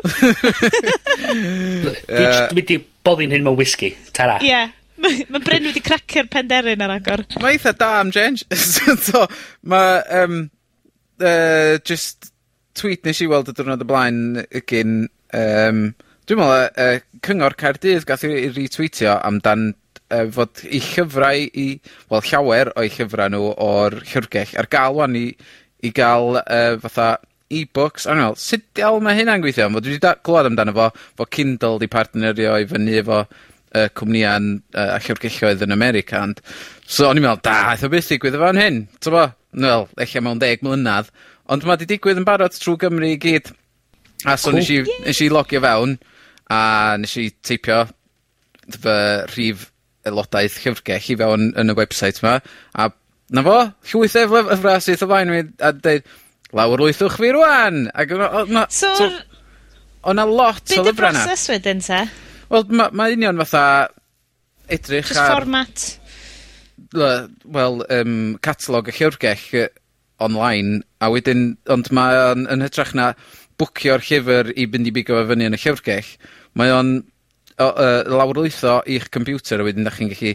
Dwi wedi boddi'n hyn mewn whisky, tara. Ie. Yeah. Mae Bryn wedi cracio'r penderyn ar agor. Mae eitha da am change. so, mae... Um, uh, just tweet nes i weld y diwrnod y blaen gyn um, Dwi'n meddwl, uh, Cyngor Caerdydd gath 'i retweetio amdan uh, fod i llyfrau i, wel llawer o'i llyfrau nhw o'r llyfrgell ar gael 'wan i i gael uh, fatha e-books a o'n i me'wl diawl ma' hynna'n gweithio? Fod dwi wedi glwad amdano fo fo Kindle 'di partnerio i fyny efo uh, cwmnïa'n uh, a llyfrgelloedd yn America And, so o'n i'n meddwl, da aeth beth byth digwydd o fan hyn t'mo'? Wel ella mewn deg mlynedd. ond mae 'di digwydd yn barod trwy Gymru i gyd. A so nes i nes i logio fewn a nes i teipio fy rhif aelodaeth llyfrgell i fewn yn y website 'ma, a 'na fo, llwyth o lyf- lyfra syth o flaen fi a lawr lawrlwythwch fi rwan! Ac o'n o' 'na... So yr... O' 'na lot o lyfrau 'na. Be' dy broses wedyn te? Wel mae ma' union fatha edrych Just ar... format? fformat? Wel um, catalog y llyfrgell yy online, a wedyn, ond mae o'n yn hytrach na bwcio'r llyfr i fynd i bigo fo fyny yn y llyfrgell Mae o'n o- yy lawrlwytho i'ch computer a wedyn da chi'n gallu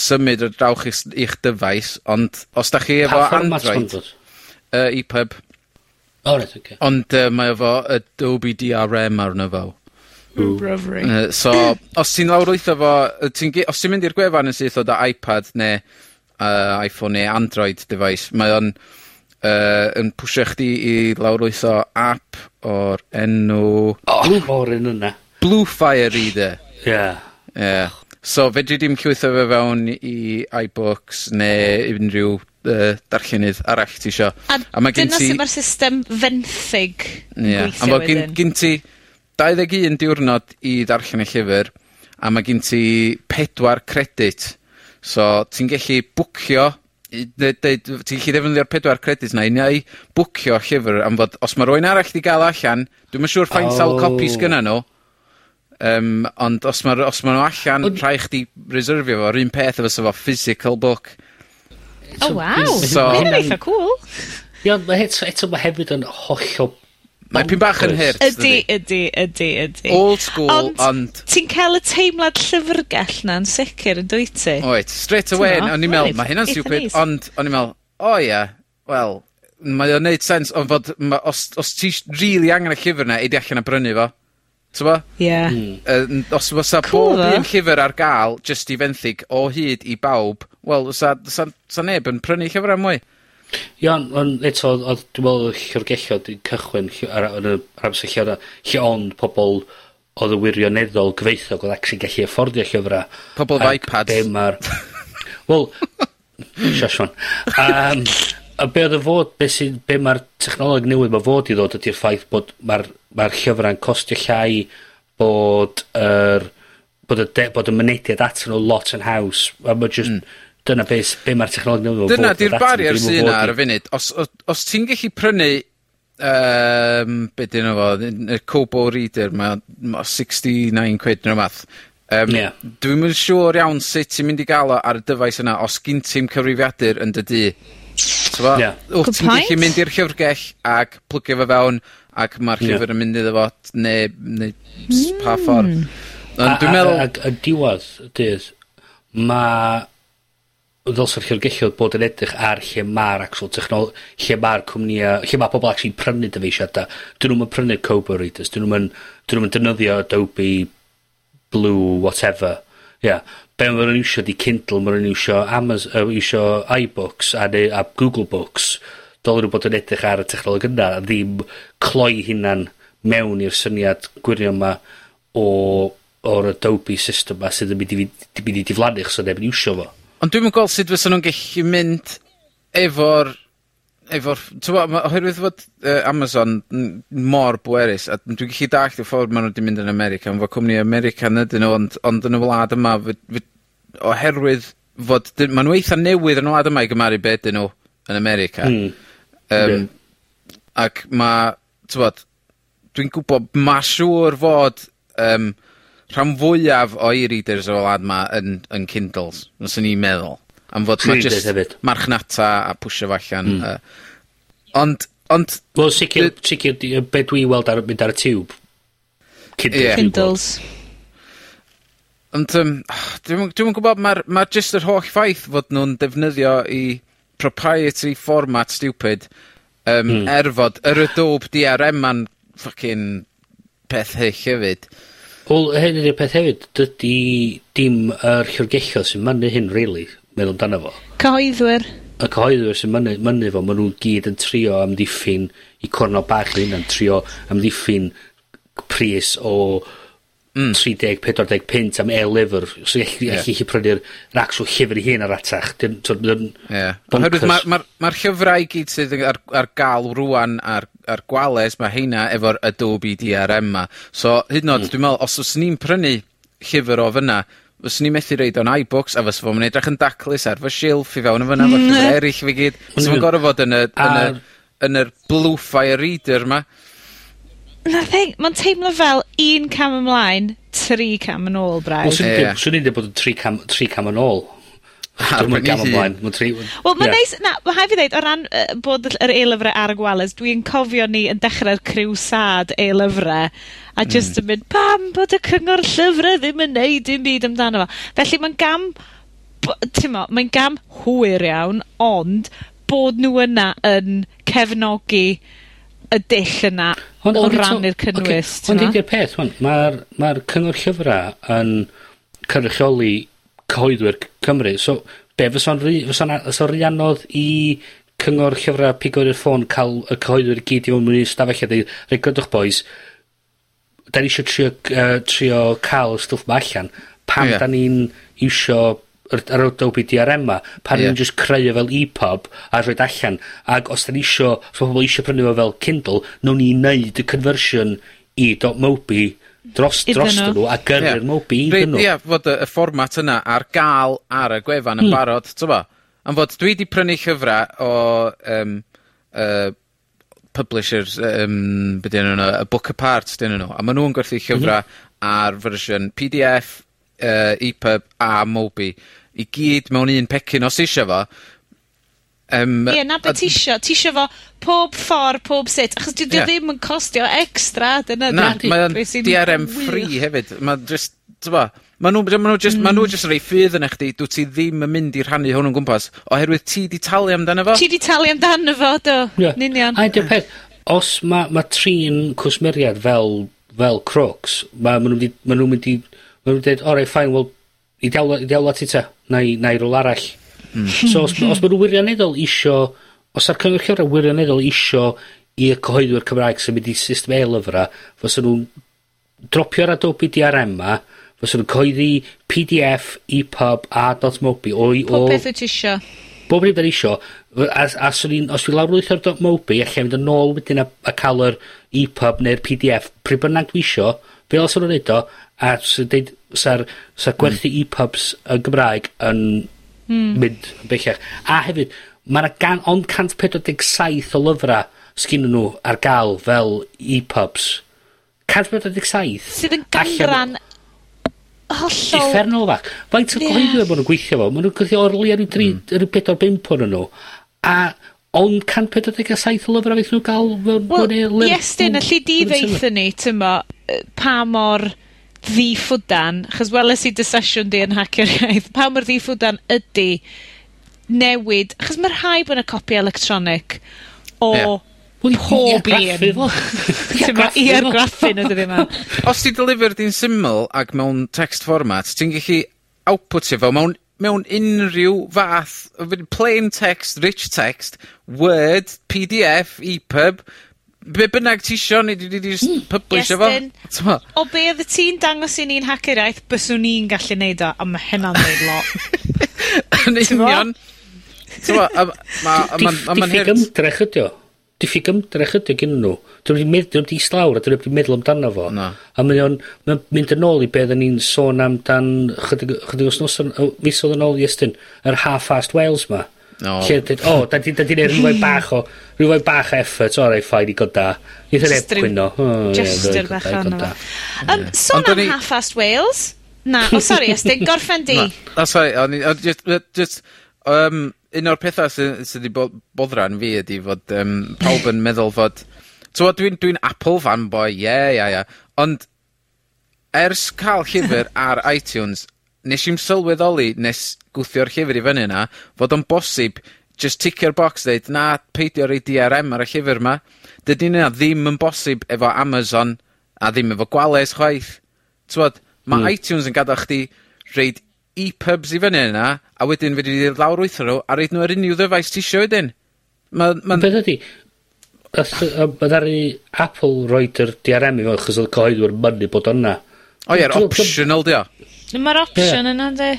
symud o drawch i'ch i'ch dyfais, ond os da chi efo... Pa fformat hwn dwad? Yy EPUB. O reit oce. Ond uh, mae efo Adobe DRM arno fo. Ww. Yy, so, os ti'n lawrlwytho fo, yy, ti'n ge- os ti'n mynd i'r gwefan yn syth o da iPad neu uh, iPhone neu Android device, mae o'n uh, yn pwysio chdi i lawrlwytho app o'r enw... O, Blue... o'r un yna. Bluefire Reader. Ie. Yeah. Yeah. So fedri dim llwytho fe fewn i iBooks neu unrhyw uh, darllenydd arall ti isio. A, a mae dyna ti... sut mae'r system fenthyg yn yeah. gweithio wedyn. A mae gen, gen ti 21 diwrnod i ddarllen y llyfr, a mae gen ti pedwar credit. So ti'n gallu bwcio i ddeud, deud, ti'n gallu ddefnyddio'r pedwar credits na i neu bwcio llyfr am fod, os mae rhywun arall di gael allan, dwi'n yn siŵr ffaint oh. sawl copi sgynna nhw, um, ond os mae, os mae nhw allan, Ond... rhai chdi reserfio fo, yr un peth efo sefo physical book. Oh, so, wow! So, Mae'n eitha cool! Ie, ond mae eto, eto mae hefyd yn hollol Mae pyn bach yn hyrt. Ydy, ydy, ydy, ydy. Old school, ond... ond... Ti'n cael y teimlad llyfrgell na'n sicr yn dwyt ti? Oed, straight away, o'n i'n meddwl, mae hynna'n stupid, ond o'n i'n meddwl, o ie, wel, mae o'n neud sens, ond fod, ma, os, os ti rili really angen y llyfr na, eidi allan a brynu fo. Ti'n bo? Ie. Os fysa cool, bob un llyfr ar gael, just i fenthyg, o hyd i bawb, wel, fysa neb yn prynu llyfr am mwy. Iawn, ond eto oedd dwi'n meddwl y odd llyfrgelloedd 'di cychwyn ll- ar yn y yr amser lle oedd lle ond pobl oedd y wirioneddol cyfoethog odd actually'n gallu affordio llyfra. Pobl efo Ipads. Be' mae'r... wel shush 'wan. Yym a be' oedd y fod be' sy'n be' mae'r technoleg newydd mae fod i ddod ydy'r ffaith bod mae'r ma llyfra'n costio llai bod yr bod y de- bod y mynediad atyn nhw lot yn haws a ma' jyst... Hmm. Dyna be, be mae'r technolog newydd. Dyna di'r barrier sy'n yna ar y funud. Os, os, os ti'n gallu prynu um, be dyn nhw fo, y Kobo Reader, mae ma 69 quid neu math Um, yeah. Dwi'n mynd siŵr iawn sut ti'n mynd i gael o ar y dyfais yna os gyn ti'n cyfrifiadur yn dy di. So, yeah. Wyt ti'n gallu mynd i'r llyfrgell ac plygio fe fewn ac mae'r llyfr yeah. yn mynd iddo fo neu, neu mm. pa hmm. ffordd. Ond Dwi'n meddwl... Ac y diwedd, dydd, mae ddylsa'r llyfrgelloedd bod yn edrych ar lle mae'r actual technol- lle mae'r cwmnia, lle mae pobl actually prynu dyfeisiadau. 'Dyn nhw'n prynu Cobra Readers 'dyn nhw'n yn 'dyn nw'm defnyddio Adobe Blue whatever. Yeah. Be' ma' nw'n iwsio 'di Kindle ma' nw'n iwsio Amazon, uh, iwsio Ibooks a neu a Google Books. Dylen nhw bod yn edrych ar y technoleg yna a ddim cloi hunan mewn i'r syniad gwirion yma o o'r Adobe system 'ma sydd yn mynd i fynd 'di mynd i diflannu chos 'sa neb yn iwsio fo. Ond dwi'n gweld sut fysan nhw'n gallu mynd efo'r efo'r t'mo' ma' oherwydd fod uh, Amazon m- mor bwerus a dwi'n gallu dallt y ffordd ma' nw 'di mynd yn America ma' cwmni American ydyn nw ond ond yn y wlad yma fy, fy, oherwydd fod dy- ma' nw eitha newydd yn y wlad yma i gymaru be' 'dyn nhw yn America. Hmm. Yym. Ac ma' t'mod dwi'n gwybod, ma' siŵr fod Um, rhan fwyaf o e-readers ar wlad 'ma yn yn Kindles, fyswn i'n meddwl. Am fod ma' just hefyd. ...marchnata a pwysio fo allan. Mm. Yy, ond, ond... Wel, sicr, sicr, be dwi weld ar, mynd ar y tube. Kindle. Yeah. Kindles. Ond, um, dwi'n dwi gwybod, mae'r ma just yr holl ffaith fod nhw'n defnyddio i proprietary format stupid um, mm. er fod yr Adobe DRM ma'n ffocin peth hyll hefyd. Wel, hyn ydy'r peth hefyd. dydy dim yr llyfrgelloedd sy'n mynnu hyn, really, meddwl amdano fo. Cyhoeddwyr. Y cyhoeddwyr sy'n mynnu, mynnu fo, maen nhw'n gyd yn trio amddiffyn i cornel bach yn yn trio amddiffyn pris o mm. 30-40 pint am e-lyfr. So gallu yeah. chi prynu'r actual llyfr i hyn ar atach. Dyn, dyn, dyn, yeah. Oherwydd mae'r ma, ma, ma llyfrau gyd sydd ar, ar gael rwan ar a'r gwales mae heina efo'r Adobe DRM 'ma. So hyd yn oed, mm. dwi'n meddwl, os fyswn ni'n prynu llyfr o fyna, fyswn ni'n methu reid o'n iBooks a fysa fo'n yn edrych yn daclus ar fy shilff i fewn yn fyna hmm. efo'r llyfyr eryll fi gyd. Fysa fo'n gorau fod yn y, yn y, yn yr Bluefire Reader 'ma. Na thing, e- mae'n teimlo fel un cam ymlaen, tri cam yn ôl braidd. Wel, swn i'n dweud bod yn tri cam, tri cam yn ôl. Dwi'n gael ymlaen. Wel, mae'n neis, na, mae haid fi ddeud, o ran uh, bod yr e-lyfrau ar y gwales, dwi'n cofio ni yn dechrau'r criw sad e-lyfrau, a just mm. yn mynd, pam bod y cyngor llyfrau ddim yn neud dim byd amdano fo. Felly mae'n gam, ti'n mo, mae'n gam hwyr iawn, ond bod nhw yna yn cefnogi y dill yna on, o ran i'r cynnwys. Okay, ond ydy'r peth, mae'r ma cyngor llyfrau yn cynrychioli cyhoeddwyr C Cymru. So, be, fysa'n ry, fysa'n, fysa ry anodd i cyngor llyfrau pigo'r ffôn cael y cyhoeddwyr i gyd i mewn i'r stafell a dweud, rei gydwch boys, da ni eisiau trio, uh, trio cael y stwff ma allan. Pam yeah. da ni'n iwsio yr, yr Adobe DRM ma, pan yeah. ni'n just creu fel EPUB a rhoi allan. Ac os da ni isio, os mae pobl eisiau prynu fo fel Kindle, nawn ni wneud y conversion i .mobi dros, dros nhw a gyrru'r yeah. mobi iddyn nhw. Ie, fod y, y fformat yna ar gael ar y gwefan yn hmm. barod, ti'n bo? Am fod dwi wedi prynu llyfrau o um, uh, publishers, um, beth dyn nhw, y Book Apart dyn nhw, a maen nhw'n gwerthu llyfrau mhm. ar fersiwn PDF, uh, EPUB a Mobi i gyd mewn un pecyn os eisiau fo, Um, Ie, 'na be' tisio. Tisio fo pob ffor pob sut, achos dyw... Ie. ...dio ddim yn costio extra, dyna 'di'r... Na, mae o'n DRM free hefyd. Ma' jyst, t'mo', ma' nhw, ma' nw jyst ma' nhw just rei roi ffydd yna chdi, dwi ti ddim yn mynd i rhannu hwn yn gwmpas, oherwydd ti 'di talu amdano fo. Ti 'di talu amdano fo, do. Ie. ninian. A un peth, os mae ma' trin cwsmeriad fel fel crooks, mae ma' nhw'n ma' nhw mynd i ma' nhw'n dweud, o reit fine wel 'i dal o 'i dal ati 'ta. 'Nai 'nai rwla arall. Mm. So os, os maen nhw wirioneddol isio, os a'r cyngor llyfrau wirioneddol isio i'r cyhoeddwyr Cymraeg sy'n mynd i system e-lyfra, fysa nhw'n dropio'r Adobe DRM ma, fysa nhw'n coeddi PDF, EPUB a .mobi o... o, Pob beth wyt ti isio. Bob rhywbeth isio. A, a swn i'n, os fi lawr wyth lwytho'r .mobi, allai fynd yn ôl wedyn a, a cael yr EPUB neu'r PDF, pryd bynnag dwi isio, be os o'n nhw'n neud o, a sy'n deud, sa'r sa gwerthu mm. EPUBs yn Gymraeg yn Hmm. Mynd yn bellach. A hefyd, ma' gan- ond cant pedwar deg saith o lyfra sgyn nhw ar gael fel EPUBs. Cant pedwar deg saith. Sydd yn ganran hollol... Uffernol fach. Faint o yeah. gyhoeddi ma' nhw'n gweithio fo? Ma' nhw'n gweithio o'r lia ryw 4-5 hmm. o'n nhw. A ond 147 o lyfrau feith nhw gael mewn... Wel, yes, dyn, allu di ddeithio ni, tymo, pa mor ddi ffwdan, achos weles i dy sesiwn di yn Hacio'r Iaith, pa mor ddi ffwdan newid, chos mae'r rhai bo' y copi electronic o... Ie. Wel, pob un. Ia graffu nw dyddia' 'ma. Os ti deliver di'n syml ac mewn text format, ti'n gallu outputio fo mewn mewn unrhyw fath, plain text, rich text, Word, PDF, EPUB, be bynnag ti isio, ni wedi just hmm. publish efo. O be oedd ti'n dangos i ni'n haceraeth, byswn ni'n gallu neud o, a mae hynna'n neud lot. Yn union. Diffyg ymdrech ydi o. Diffyg ymdrech ydi o gen nhw. Dwi'n wedi meddwl, dwi'n islawr a dwi'n wedi meddwl amdano fo. No. A mae o'n mynd yn ôl i beth oedden ni'n sôn amdan chydig, chydig os nos, mis yn ôl i ystyn, yr half-fast Wales ma. Mm No. Lle dweud, o, da di, da di neud rhywfaint bach o, rhywfaint bach o effort, o rei ffain i goda. Ieith yn eb Just yr bach o'na. Um, sôn am Half-Fast Wales. Na, o oh, sori, ysdi, gorffen di. O sori, o'n i, just, just, um, un o'r pethau sydd sy wedi boddran fi ydy fod um, pawb yn meddwl fod... So, dwi'n dwi Apple fanboy, ie, yeah, ie, yeah, ie. Yeah. Ond ers cael llyfr ar iTunes, nes i'n sylweddoli nes gwthio'r llyfr i fyny yna, fod o'n bosib just ticio'r box dweud na, peidio roi DRM ar y llyfr 'ma. Dydy wnna ddim yn bosib efo Amazon a ddim efo gwales chwaith. Twod, mae mm. iTunes yn gadael chdi reid e-pubs i fyny yna, a wedyn fedri lawr lawrlwytho nhw a reid nhw ar unrhyw ddyfais ti tisio wedyn. Ma'n... Ma Beth ydi? Ma ddaru Apple roed yr DRM i fo, chos oedd cyhoeddwyr mynnu bod yna. O ie, optional di o. Mae'r option yeah. yna, ynddi?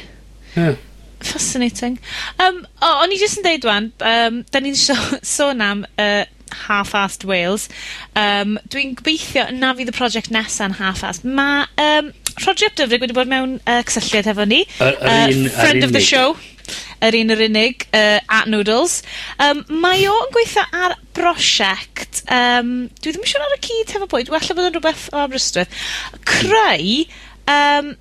Yeah. Fascinating. Um, o, oh, o'n i jyst yn deud wan, um, da ni'n sôn am uh, half-assed Wales. Um, Dwi'n gobeithio na fydd y prosiect nesa'n half-assed. Mae um, Roger Dyfrig wedi bod mewn uh, cysylltiad efo ni. Yr uh, un, uh, Friend of the show. Yr un yr unig, uh, at Noodles. Um, mae o yn gweithio ar brosiect, um, dwi ddim yn siŵr ar y cyd hefo bwyd, well bod yn rhywbeth o Aberystwyth, creu um,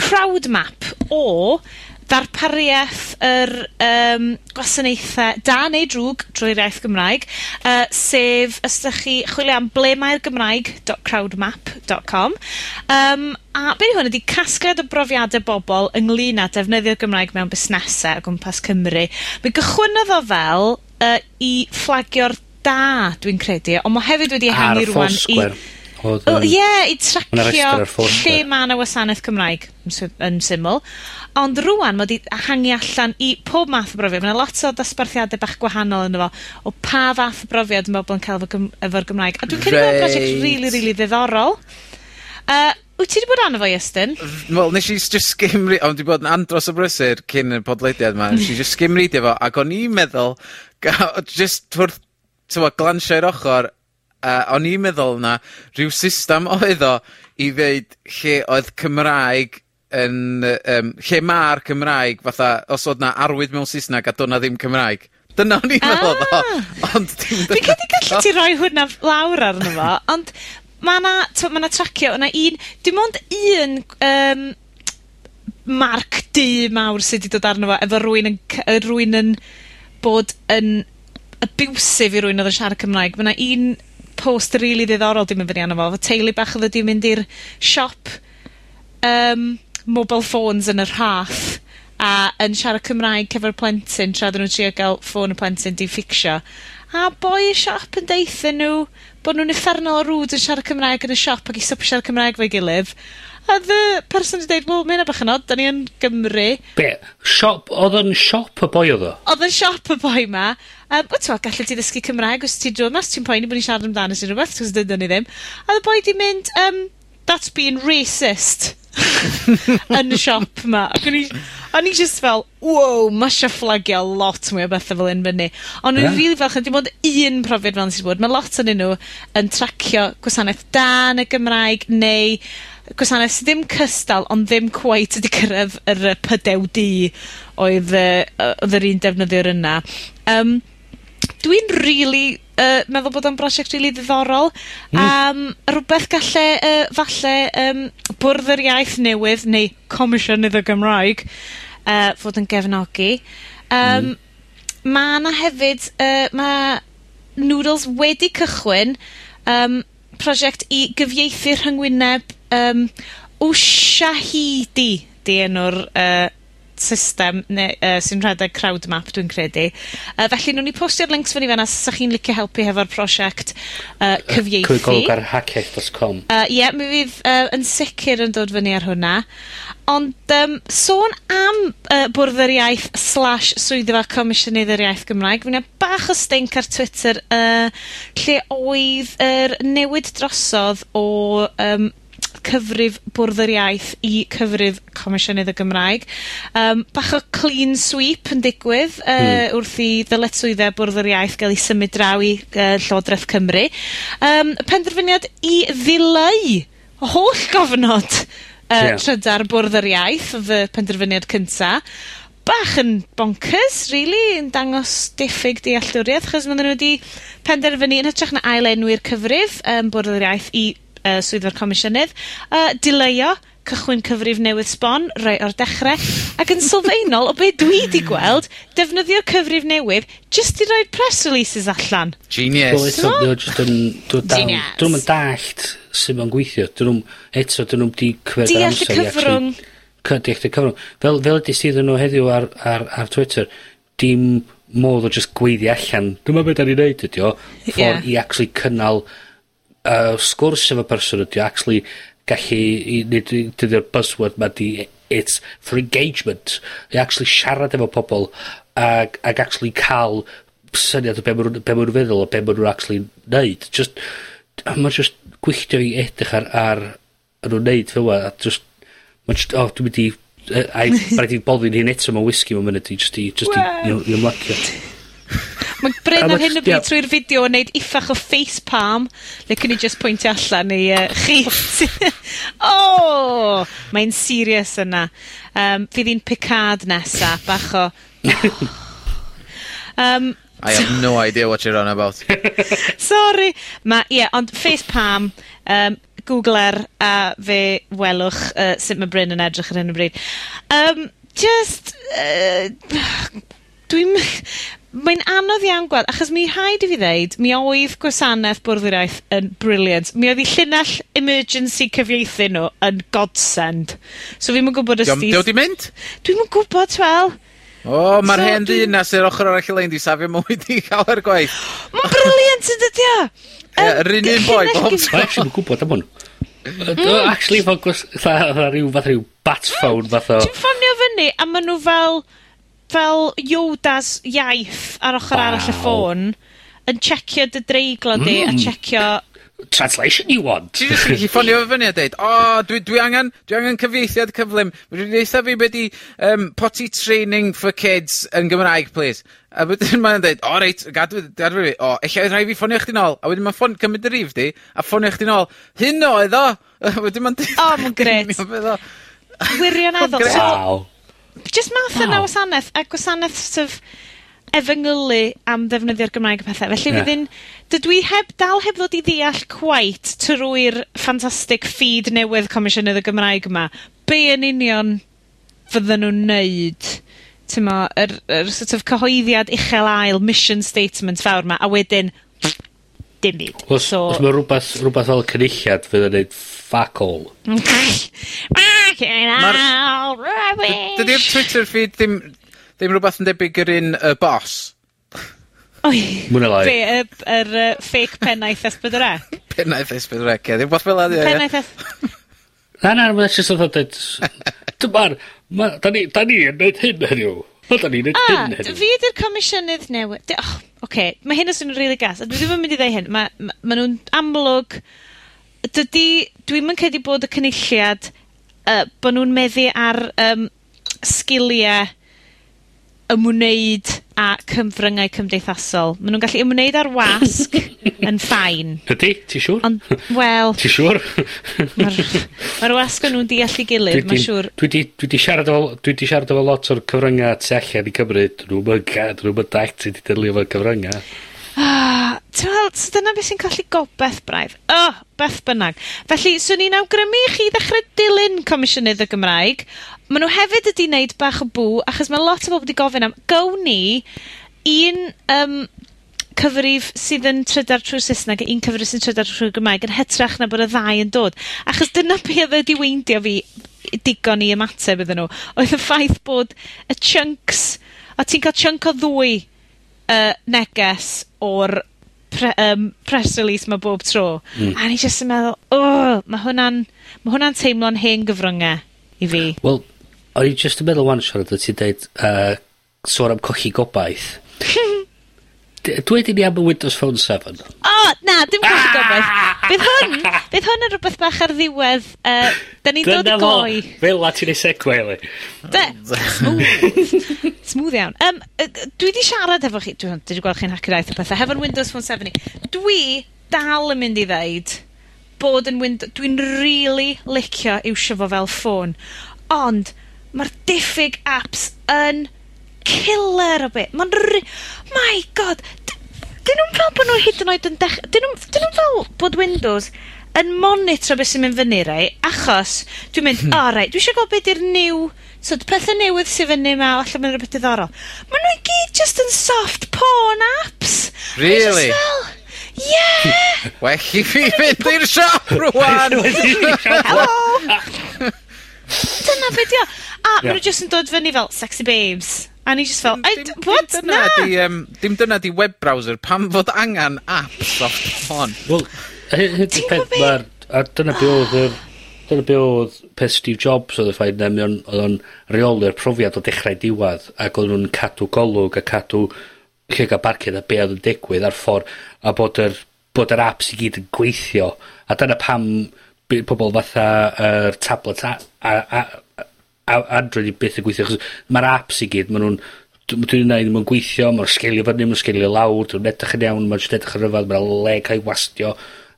crowd map o ddarpariaeth yr um, gwasanaethau da neu drwg drwy'r iaith Gymraeg, uh, sef os 'dach chi chwilio am ble mae'r Gymraeg dot a be' yw hwn ydy casgliad o brofiadau bobl ynglyn â defnyddio'r Gymraeg mewn busnesau o gwmpas Cymru. Mi gychwynodd o fel uh, i fflagio'r da, dwi'n credu, ond mae hefyd wedi ehangu rwan i bod... Wel, ie, yeah, i tracio lle mae yna wasanaeth Cymraeg, yn sy- yn syml. Ond rwan, mae wedi hangi allan i pob math o brofiad. Mae yna lot o dosbarthiade bach gwahanol yn fo, o pa fath o brofiad mae bobl yn cael efo Gym- efo'r Gymraeg. A dwi'n credu bod o'n brosiect really rili ddiddorol. Uh, Wyt ti wedi bod arno fo Iestyn? Wel, nes i just skimri... ond dwi bod yn andros o brysur cyn y podleidiad 'ma. Nes i just skim readio fo, ac o'n i'n meddwl, ga- jyst wrth, t'mod, glansio i'r ochor uh, o'n i'n meddwl 'na rhyw system oedd o i ddeud lle oedd Cymraeg yn Um, lle mae'r Cymraeg fatha os oedd 'na arwydd mewn Saesneg a do' ddim Cymraeg. Dyna o'n i'n ah! meddwl odd o, ond dim dyna... Fi'n credu gallu ti roi hwnna lawr arno fo, ond mae 'na, ma' 'na tracio, yna un, dim ond un Um, marc du mawr sydd wedi dod arno fo efo rwy'n yn cy- yy rywun yn bod yn abusive i rwy'n oedd yn siarad Cymraeg. Mae yna un post rili really ddiddorol dim yn fyny arno fo, efo teulu bach oedd wedi mynd i'r siop um, mobile phones yn yr rhaff, a yn siarad Cymraeg cefo'r plentyn tra dyn nw'n trio gael ffôn y plentyn di ffixio. a boi y siop yn deithio nhw bod nhw'n effernol o rwd yn siarad Cymraeg yn y siop ac i stopio siarad Cymraeg efo'i gilydd, A the person 'di dweud, wel mae'n bach yn od, da ni yn Gymru. Be'? Siop, oedd yn siop y boi oedd o? Oedd yn siop y boi 'ma, Um, o t'mod, gallu ti ddysgu Cymraeg os ti dod mas, ti'n poeni bod ni'n siarad amdano sy'n rhywbeth, 'c'os dydyn ni ddim. A odd y boi 'di mynd um, that's being racist yn y siop 'ma, ac o'n i, o'n i jyst fel wow, ma' eisiau fflagio lot mwy o bethau fel un fyny. O'n i'n rili falch na dim ond un profiad fel 'yn bod. mae lot yn nhw yn tracio gwasanaeth da yn y Gymraeg, neu gwasanaeth sydd ddim cystal ond ddim cweit wedi cyrraedd yr yy pydew di oedd yy yy yr un defnyddiwr yna. Um, Dwi'n really uh, meddwl bod o'n brosiect really ddiddorol, Mm. Um, rhywbeth galle uh, falle um, Bwrdd yr Iaith newydd neu Comisiynydd y Gymraeg uh, fod yn gefnogi. Um, mm. Mae yna hefyd uh, ma' Noodles wedi cychwyn um, prosiect i gyfieithu rhyngwyneb um, Ushahidi, 'di enw'r uh, system ne- yy sy'n rhedeg crowd map, dwi'n credu. Uh, felly nhw'n ni postio'r links fyny fan os ydych chi'n licio helpu hefo'r prosiect uh, cyfieithu. Yy cliciwch ar hackiaith.com. uh, ie, mi fydd uh, yn sicr yn dod fyny ar hwnna. Ond um, sôn am uh, Bwrdd yr Iaith slash swyddfa Comisiynydd yr Iaith Gymraeg, mi bach o stink ar Twitter uh, lle oedd yr newid drosodd o um, cyfrif Bwrdd yr Iaith i cyfrif Comisiynydd y Gymraeg. Um, bach o clean sweep yn digwydd uh, mm. ...wrth i ddyletswyddau Bwrdd yr Iaith gael ei symud draw i uh, Llywodraeth Cymru. Um, penderfyniad i ddileu holl gofnod uh, Ie. ...Trydar Bwrdd yr Iaith oedd y penderfyniad cynta. Bach yn bonkers, really, yn dangos diffyg dealltwriaeth, 'chos maen nhw wedi penderfynu, yn hytrach na ailenwi'r cyfrif um, Bwrdd yr Iaith i uh, swyddfa'r Comisiynydd, uh, dileio cychwyn cyfrif newydd sbon, rhei o'r dechrau, ac yn sylfaenol o be' dwi 'di gweld, defnyddio cyfrif newydd just i roi press releases allan. Genius. T'mo'? jyst yn dod dal... Genius. 'Dwn nw'm yn dallt su' ma'n gweithio. 'Dyn nw'm, eto 'dyn nw'm 'di cymryd yr amser i actually... Y cyfrwng. ...cy- deall y cyfrwng. Fel, fel ydy sydd nhw heddiw ar, ar, ar Twitter, dim modd o just gweiddi allan, dyma beth 'dan ni'n neud ydi o, ffordd Ie. ...i actually cynnal uh, sgwrs efo person ydi o actually gallu i neud i buzzword 'ma 'di it's for engagement i actually siarad efo pobl ag ag actually ca'l syniad o be' ma' nw'n be' ma' nw'n feddwl o be' ma' nhw'n actually neud just mae'n just gwylltio i edrych ar ar yn nhw'n neud fel 'a a just mae'n just oh dwi'n mynd i yy ai rhaid fi boddi'n hyn eto ma'n whisky ma'n myned i just i just jyst i i ymlacio. Mae Bryn ar hyn o bryd trwy'r fideo yn neud iffach o face palm, cyn i just pwyntio allan i uh, chi oh, Mae'n serious yna. Um, fydd hi'n Picard nesa, bach o um, I have no idea what you're on about. Sorry. Ma' ie, ond face palm, yym, Googler er, a fe welwch uh, sut mae Bryn yn edrych ar hyn o bryd. Um, just... Uh, dwi'n... Mae'n anodd iawn gweld, achos mi rhaid i fi ddeud, mi oedd gwasanaeth Bwrdd yr Iaith yn brilliant. Mi oedd i llinell emergency cyfieithu nhw yn godsend. So fi'n yn gwbod os 'di... 'Di o 'di mynd? Dwi'm yn gwbod Hywel. O so, hen ddinas yr ochor arall y lein 'di safio mwy i cael yr gwaith. Mae'n brilliant yndydi o? Ie, yr un un boi bob tro. Dwi'n gwybod am hwn. Mm. Actually, fo gwas... Fatha ryw, fatha ryw bat phone, fatha... Ti'n ffonio fyny, a maen nhw fel fel Yodas iaith ar ochr wow. arall y ffôn, yn checio dy dreiglo di mm. a checio... translation you want. Ti jyst yn gallu ffonio fo fyny a dweud, o, oh, dwi, dwi angen, dwi angen cyfieithiad cyflym. Dwi'n di fi be di um, potty training for kids yn Gymraeg, please. A wedyn mae'n dweud, o, oh, reit, gadw, gadw fi, o, eich rhaid fi ffonio chdi nôl. A wedyn mae'n ffon, cymryd y rif di, a ffonio chdi nôl. Hyn oedd o! A wedyn mae'n oh, dweud... O, mae'n gret. Wirioneddol. Wow. So, Just math yna o wasanaeth, a gwasanaeth sort of efengylu am ddefnyddio'r Gymraeg a pethau. felly fydd 'i'n... Dydw i heb, dal heb ddod i ddeall quite trwy'r ffantastig feed newydd Comisiynydd y Gymraeg yma. be' yn union fydden nhw'n neud, Tyma, yr yr sort of cyhoeddiad uchel ail mission statement fawr yma, a wedyn dim byd. Os, so, os mae rhywbeth, rhywbeth fel cynulliad, fydd yn neud fuck all. Dydy'r Twitter feed ddim, ddim rhywbeth yn debyg yr un uh, boss? Oi. Mwna lai. Be, yr, er, uh, fake pennaeth esbydrec. pennaeth esbydrec, ie. Ddim bod fel adeg. Pennaeth esbydrec. Na, na, mae'n just oedd o'n dweud... Dyma'r... Da ni yn gwneud hyn heddiw. Oeddan ni'n neud hyn heddiw. Fi ydy'r Comisiynydd newydd. D- oh, och, okay. mae hyn yn swnio'n rili really gas, a dwi ddim yn mynd i ddeu hyn, Mae ma', ma nhw'n amlwg, dydi, dwi'm yn credu bod y Cynulliad, Uh, bod nhw'n meddu ar, Um, sgiliau... ymwneud a cyfryngau cymdeithasol. Maen nhw'n gallu ymwneud ar wasg yn ffain. Ydy, ti siŵr? Ond, wel... Ti siŵr? Mae'r ma wasg a nhw'n deall i gilydd, mae'n siŵr. Dwi 'di, dwi 'di siarad efo, dwi 'di siarad efo lot o'r cyfryngau tu allan i Cymru, 'dyn nw'm yn ca- 'dyn nw'm yn dallt sut i delio efo cyfrynga. Ah, Ti'n meddwl, so dyna beth sy'n colli gobeith braidd. O, oh, beth bynnag. Felly, swn i'n awgrymu i chi ddechrau dilyn Comisiynydd y Gymraeg. Maen nhw hefyd wedi wneud bach o bw, achos mae lot o bobl wedi gofyn am, gown ni un um, cyfrif sydd yn trydar trwy'r Saesneg a un cyfrif sy'n trydar trwy'r Gymraeg yn hytrach na bod y ddau yn dod. Achos dyna beth oedd wedi weindio fi digon i ymateb iddyn nhw. Oedd y ffaith bod y chunks, a ti'n cael chunk o ddwy uh, neges o'r pre, um, press release ma' bob tro. Mm. A ni jyst yn meddwl, oh, mae hwnna'n, ma' hwnna'n teimlo'n hen gyfryngau i fi. Wel, o'n i jyst yn meddwl wan siarad, ti'n deud, uh, sôn am cochi gobaith. D- dwed i ni am y Windows Phone 7. O, na, dim gwybod gobaith. Ah! Bydd hwn, bydd hwn yn rhywbeth bach ar ddiwedd. Uh, da ni'n dod y goi. Fel a ti'n ei segwe, Eli. De, smooth. smooth iawn. Um, dwi di siarad efo chi, dwi wedi gweld chi'n hacker aeth o pethau, hefo'n Windows Phone 7 ni. Dwi dal yn mynd i ddeud bod yn Windows... Dwi'n really licio iwsio fo fel ffôn. Ond, mae'r diffyg apps yn killer o beth. Mae'n... My god! Dyn nhw'n fel bod nhw hyd yn oed yn dech... Dyn nhw'n nhw fel bod Windows yn monitro beth sy'n mynd fyny, rei, achos dwi'n mynd, hmm. o, rei, dwi eisiau gweld beth yw'r new... So, pethau newydd sy'n fyny yma, allan mynd rhywbeth diddorol. Mae nhw i gyd just yn soft porn apps. Really? Yeah! Well i fi fynd i'r siop rwan! Hello! Dyna beth yw. A yeah. maen nhw jyst yn dod fyny fel sexy babes. A ni just fel, dim, dim, what? Dyna, na. Di, um, dim dyna di web browser, pam fod angen apps off phone? Wel, hyd y peth mae'r... A dyna be oedd yr... Dyna be oedd peth Steve Jobs oedd y ffaith na oedd o'n reoli'r profiad o dechrau diwad ac oedd nhw'n cadw golwg a cadw lle gael barcud a be oedd yn digwydd a'r ffordd a bod yr, bod yr apps i gyd yn gweithio a dyna pam pobl fatha yr tablet a, a, a a Android i byth yn gweithio, achos mae'r apps i gyd maen nhw'n, dwi'n nw'n ddim yn gweithio, mae'n sgelio fyny, mae'n sgelio lawr, dwi'n edrych yn iawn, mae'n jyst edrych yn rhyfedd, mae'n le cael ei wastio,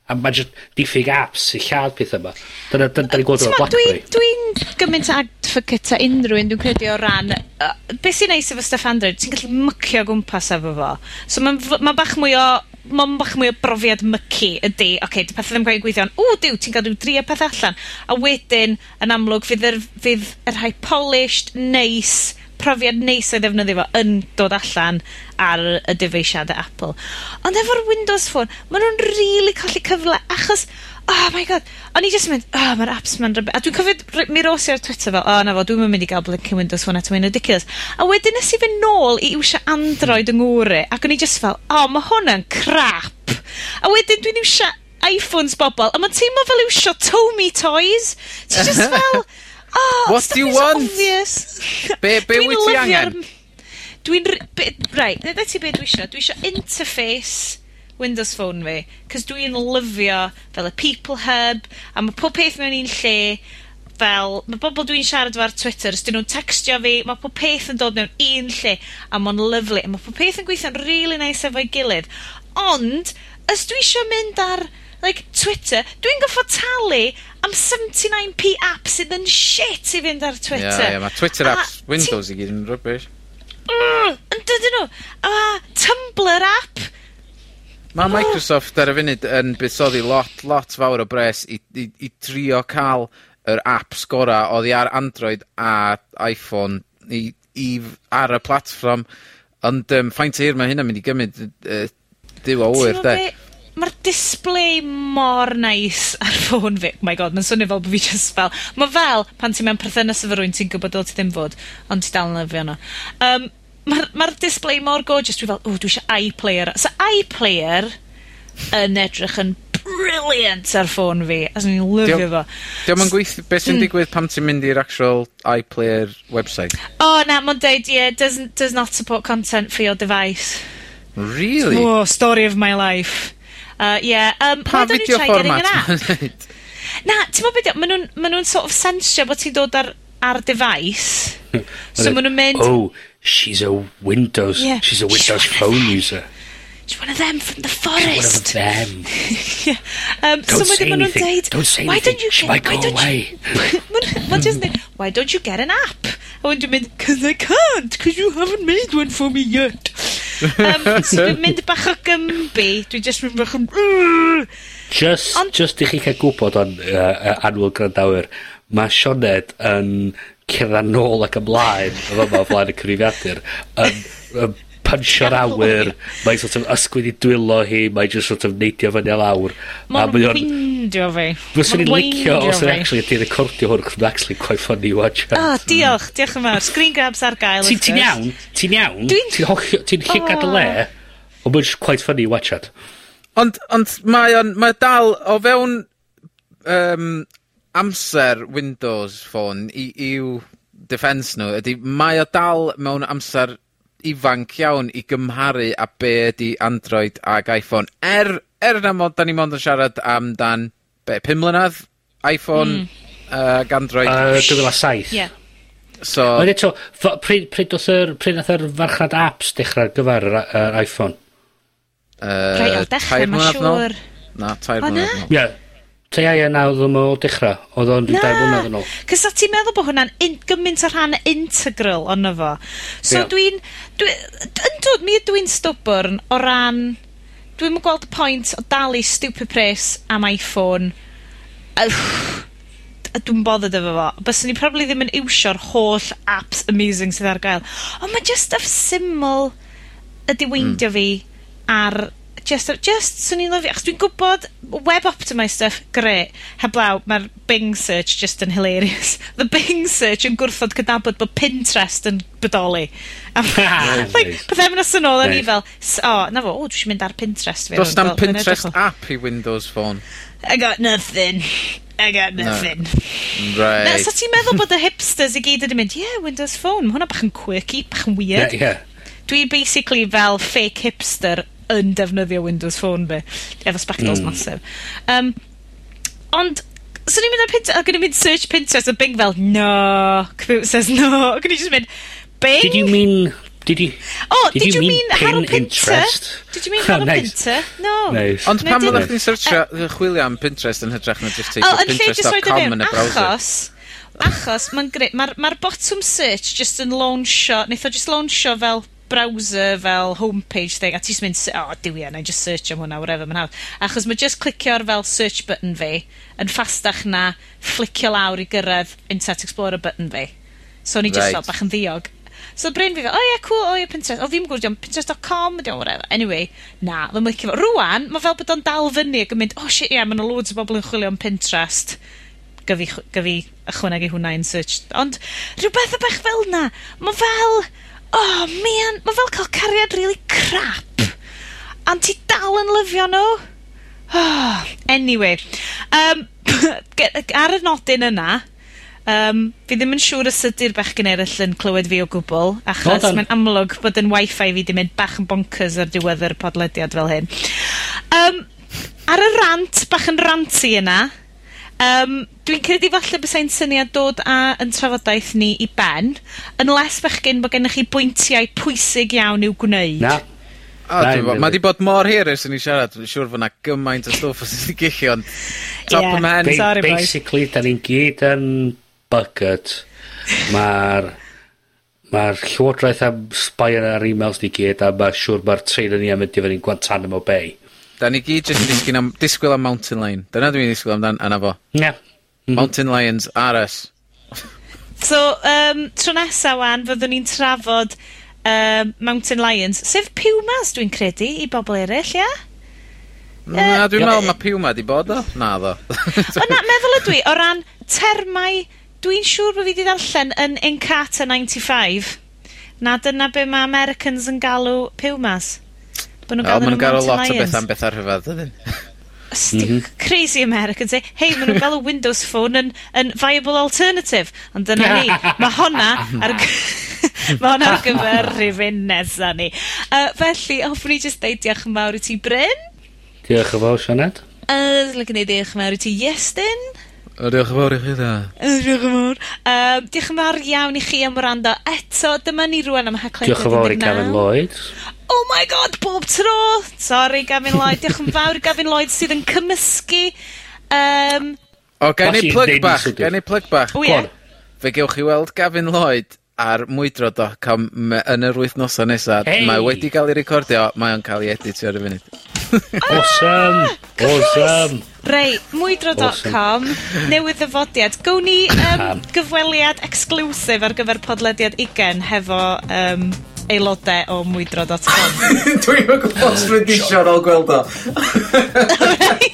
a mae'n just diffyg apps i lladd peth yma. Dyna, dyna 'dan ni'n gweld efo BlackBerry. Dwi'n dwi gymaint o advocate a unrhyw un dwi'n credu o ran, uh, beth sy'n neis efo stuff Android, ti'n gallu mycio gwmpas efo fo. So mae'n ma bach mwy o mam bach mwy o brofiad myci ydy, oce, okay, dy pethau ddim gwaith gweithio'n, o, diw, ti'n cael rhyw dri o pethau allan. A wedyn, yn amlwg, fydd yr, fydd yr rhai polished, neis, profiad neis o'i ddefnyddio fo yn dod allan ar y dyfeisiadau Apple. Ond efo'r Windows Phone, maen nhw'n rili really colli cyfle, achos oh my God, o'n i just yn mynd, oh, mae'r apps ma'n ryb-... A dwi'n cofio, mi ros i ar Twitter fel, oh, na fo, dwi'n mynd i gael blinking Windows Phone eto, mae'n ridiculous. A wedyn nes i fynd nôl i iwsio Android yng Ngwri, ac o'n i just fel, oh, mae hwnna'n crap. A wedyn dwi'n iwsio iPhones bobl, a mae'n teimlo fel iwsio Tomy Toys. Ti just fel, oh, What do you want? Obvious. Be, be wyt ti angen? Dwi'n... Right, dyna ti be dwi eisiau. Dwi eisiau interface Windows Phone fi, 'c'os dwi'n lyfio fel y People Hub, a mae pob peth mewn un lle, fel, mae bobl dwi'n siarad efo ar Twitter, os 'dyn nhw'n textio fi, mae pob peth yn dod mewn un lle, a mae'n lyflu, a mae pob peth yn gweithio'n rili nice efo'i gilydd, ond, os dwi isio mynd ar like Twitter, dwi'n goffo talu am 79p app sydd yn shit i fynd ar Twitter. Ie, yeah, yeah, Twitter a apps Windows i gyd yn rubbish. Yn dydyn nhw? A Tumblr app Mae Microsoft ar y funud yn buddsoddi lot lot fawr o bres i i i trio cael yr apps gora oddi ar Android a Iphone i i ar y platform. ond um, ffaint o hir ma' hynna'n mynd i gymryd uh, duw a wyr 'de? Mae'r display mor nice ar ffôn fi. Oh my God mae'n swnio fel bod fi just fel, Mae fel pan ti mewn perthynas efo rwy'n ti'n gwybod dwyt ti ddim fod, ond ti dal yn lyfio nw. Um, ma'r, ma'r display mor gorgeous, dwi fel, o, dwi eisiau iPlayer. So iPlayer yn edrych yn brilliant ar ffôn fi. As ni'n lyfio fo. Diolch yn gweithio, beth sy'n mm. digwydd pam ti'n mynd i'r actual iPlayer website? O, oh, na, mae'n deud, yeah, does, does not support content for your device. Really? Oh, story of my life. Uh, yeah, um, pa video format? Na, ti'n meddwl beth, maen nhw'n ma sort of sensio bod ti'n dod ar ar device. Hmm. so e, maen nhw'n mynd... Oh, she's a Windows, yeah, she's a Windows she's phone them. user. She's one of them from the forest. She's one of them. yeah. um, don't, so say anything. Deud, don't say why anything. Don't you she get, might go away. What is it? Why don't you get an app? A wedyn dwi'n mynd, cause I can't, cause you haven't made one for me yet. um, so dwi'n mynd bach o gymbi, dwi'n just mynd bach o... Just, on... just i chi cael gwybod o'n uh, uh, anwyl grandawyr, mae Sioned yn cyrra nôl ac ymlaen efo fyma o flaen y cyfrifiadur yn, yn punsio'r awyr mae'n sort of ysgwyd i dwylo hi mae'n just sort of neidio fyny a lawr mae'n mae windio fi. Fyswn i'n licio os yn actually ydy'n recordio hwn cos mae'n actually quite funny watch oh diolch diolch yn fawr. Screen grabs ar gael ti'n iawn? Ti'n iawn? Ti'n higad y le? Ond mae'n quite funny watch at ond, ond mae o'n mae dal o fewn um, amser Windows Phone i i'w defence nhw ydy mae o dal mewn amser ifanc iawn i gymharu a be' ydi Android ag Iphone er er na mod da ni mond yn siarad am dan be' pum mlynedd? Iphone... mm. ...ag Android. Uh, dwy a saith. Ie. So... Ond eto fo- pryd pryd oedd yr pryd nath yr farchnad apps dechrau ar gyfar yr yy Iphone? Yy... Rhai o'r dechre ma' siŵr. Na tair mlynedd. nôl. Ie. Tua ia na oedd o dechrau, Oedd o'n dau blynedd yn ôl. Cys a ti'n meddwl bod hwnna'n gymaint o rhan integral ond fo. So yeah. dwi'n... Dwi, yn dod, mi ydw i'n stwbwrn o ran... Dwi'n mynd gweld y pwynt o dalu stupid pres am iPhone. a Dwi'n bothered efo fo. Byswn ni probably ddim yn iwsio'r holl apps amazing sydd ar gael. Ond mae just stuff syml ydi hmm. weindio mm. fi ar just, just 'swn i'n lyfio, achos dwi'n gwybod web optimised stuff, great, Heblaw, mae'r Bing search just yn hilarious. The Bing search yn gwrthod cydnabod bod Pinterest yn bodoli. like, pythefnos yn ôl, o'n i fel, s- o, na fo, o, dwi'n mynd ar Pinterest. fi. Does Wel, na'm edrych Pinterest o- app i Windows Phone. I got nothing. I got nothing. Na, Right. so ti'n meddwl bod y hipsters i gyd yn mynd, yeah, Windows Phone, mae hwnna bach yn quirky, bach yn weird. Ie, ie. Dwi basically fel fake hipster yn defnyddio Windows Phone fi, efo spectacles mm. masif. Um, ond, 'swn i'n mynd ar Pinterest, ac yn i'n mynd search Pinterest a Bing fel no, computer says no, ac yn i just mynd Bing? Did you mean Did you, oh, did, did you, you mean, mean Haro interest? Did you mean Haro nice. Pinter? No. Nice. Ond pan fyddach nice. nice. nice. searchio, chwilio am Pinterest yn hytrach na just teithio oh, pinterest.com yn y browser. Achos, achos, mae'n greu, mae'r ma bottom search just yn launcho, wnaeth o just launcho fel browser fel homepage thing, a ti'n mynd, o, oh, diwio, na i just search am hwnna, whatever, ma'n hawdd. Achos mae just clicio'r fel search button fi yn ffastach na flicio lawr i gyrraedd Internet Explorer button fi. So, o'n i jyst right. fel bach yn ddiog. So brain fi fel, oh, yeah, cool, oh, yeah, Pinterest. O ddim yn gwrdd iawn, Pinterest.com, ydi o'n whatever. Anyway, na, mae'n mycio fo. Rwan, mae fel bod o'n dal fyny ac yn mynd, oh, shit, ie, yeah, mae'n loads o bobl yn chwilio am Pinterest. Gyfi, gyfi ychwanegu hwnna yn search. Ond rhywbeth y bach fel na, mae fel oh man, mae fel cael cariad really crap. Ond ti dal yn lyfio nhw. Oh, anyway, um, ar y nodyn yna, um, fi ddim yn siŵr os ydy'r bechgyn eraill yn clywed fi o gwbl, achos no, mae'n amlwg bod yn wifi fi di mynd bach yn bonkers ar diwedd yr podlediad fel hyn. Um, ar y rant, bach yn ranty yna, Um, dwi'n credu falle bysai'n syniad dod â 'yn trafodaeth ni i ben, unless bechgyn bod gennych chi bwyntiau pwysig iawn i'w gwneud. Na. O dwi me'wl, ma' 'di bod mor hir ers i ni siarad, dwi'n siŵr fod 'na gymaint o stwff os ydych chi ond top yeah. 'ym mhen... Sorry bois. Basically da ni'n gyd yn bucket. Mae'r Mae'r Llywodraeth am sbaio ar emails ni gyd a ma' siŵr mae'r trein yn ia mynd i fyny'n Guantanamo Bay da ni gyd jyst yn disgyn am, disgwyl am mountain lion. Dyna dwi'n disgwyl amdan ana fo. Yeah. Mhm. Mountain Lions Are so, um, tro nesa wan, fyddwn ni'n trafod um, Mountain Lions, sef Pumas dwi'n credu i bobl eraill, ia? Na, dwi'n meddwl mae Puma di bod o. Na, ddo. o na, meddwl ydw i, o ran termau, dwi'n siŵr bod fi wedi darllen yn Encata 95. Na dyna be mae Americans yn galw Pumas. Bo nhw'n galw nhw'n lot o beth am bethau rhyfedd dydyn. Mm -hmm. Crazy Americans, eh? Hei, maen nhw'n galw Windows Phone yn, yn viable alternative. Ond dyna ni, mae honna ar... mae honna ar gyfer rhywun nesa ni. Uh, felly, hoffwn i jyst deud diolch yn fawr i ti, Bryn. Diolch yn fawr, Sianed. Uh, Lyg i diolch yn fawr i ti, Iestyn. Diolch yn fawr i chi dda. Diolch yn fawr. Um, diolch yn fawr iawn i chi am wrando. Eto, dyma ni rwan am Heclen Diolch yn fawr i Gavin Lloyd oh my God bob tro. Sorry, Gavin Lloyd. Diolch yn fawr i Gavin Lloyd sydd yn cymysgu Um, O, ga i neud plug bach, ga i neud plug bach. O ie. Fe gewch chi weld Gavin Lloyd ar mwydro.com yn yr wythnosa nesaf. Hey. Mae wedi cael ei recordio, mae o'n cael ei editio ar y funud. Ah, awesome! Awesome! Rei, mwydro.com, newydd ddyfodiad. Gown ni um, gyfweliad exclusif ar gyfer podlediad 20 hefo um, aelodau o mwydro.com. Dwi'n yn gwybod os dwi'n disio ar ôl gweld o.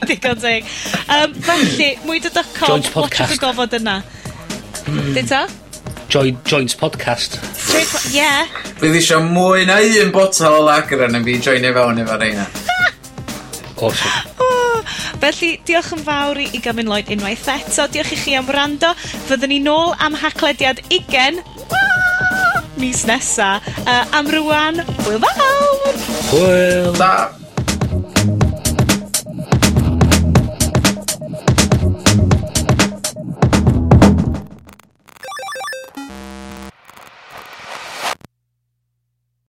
Digon teg. Um, felly, mwydro.com, watch y gofod yna. Mm. Dita? Join, joins podcast. Yeah. Bydd ddisio mwy na un botol o lager yn fi joinio e fewn efo reina. Awesome. Oh, felly, diolch yn fawr i, i Gymyn Lloyd unwaith eto. Diolch i chi am wrando. Fyddwn ni nôl am haclediad 20. Woo! mis nesa. Uh, am rwan, hwyl fawr! Hwyl! Da!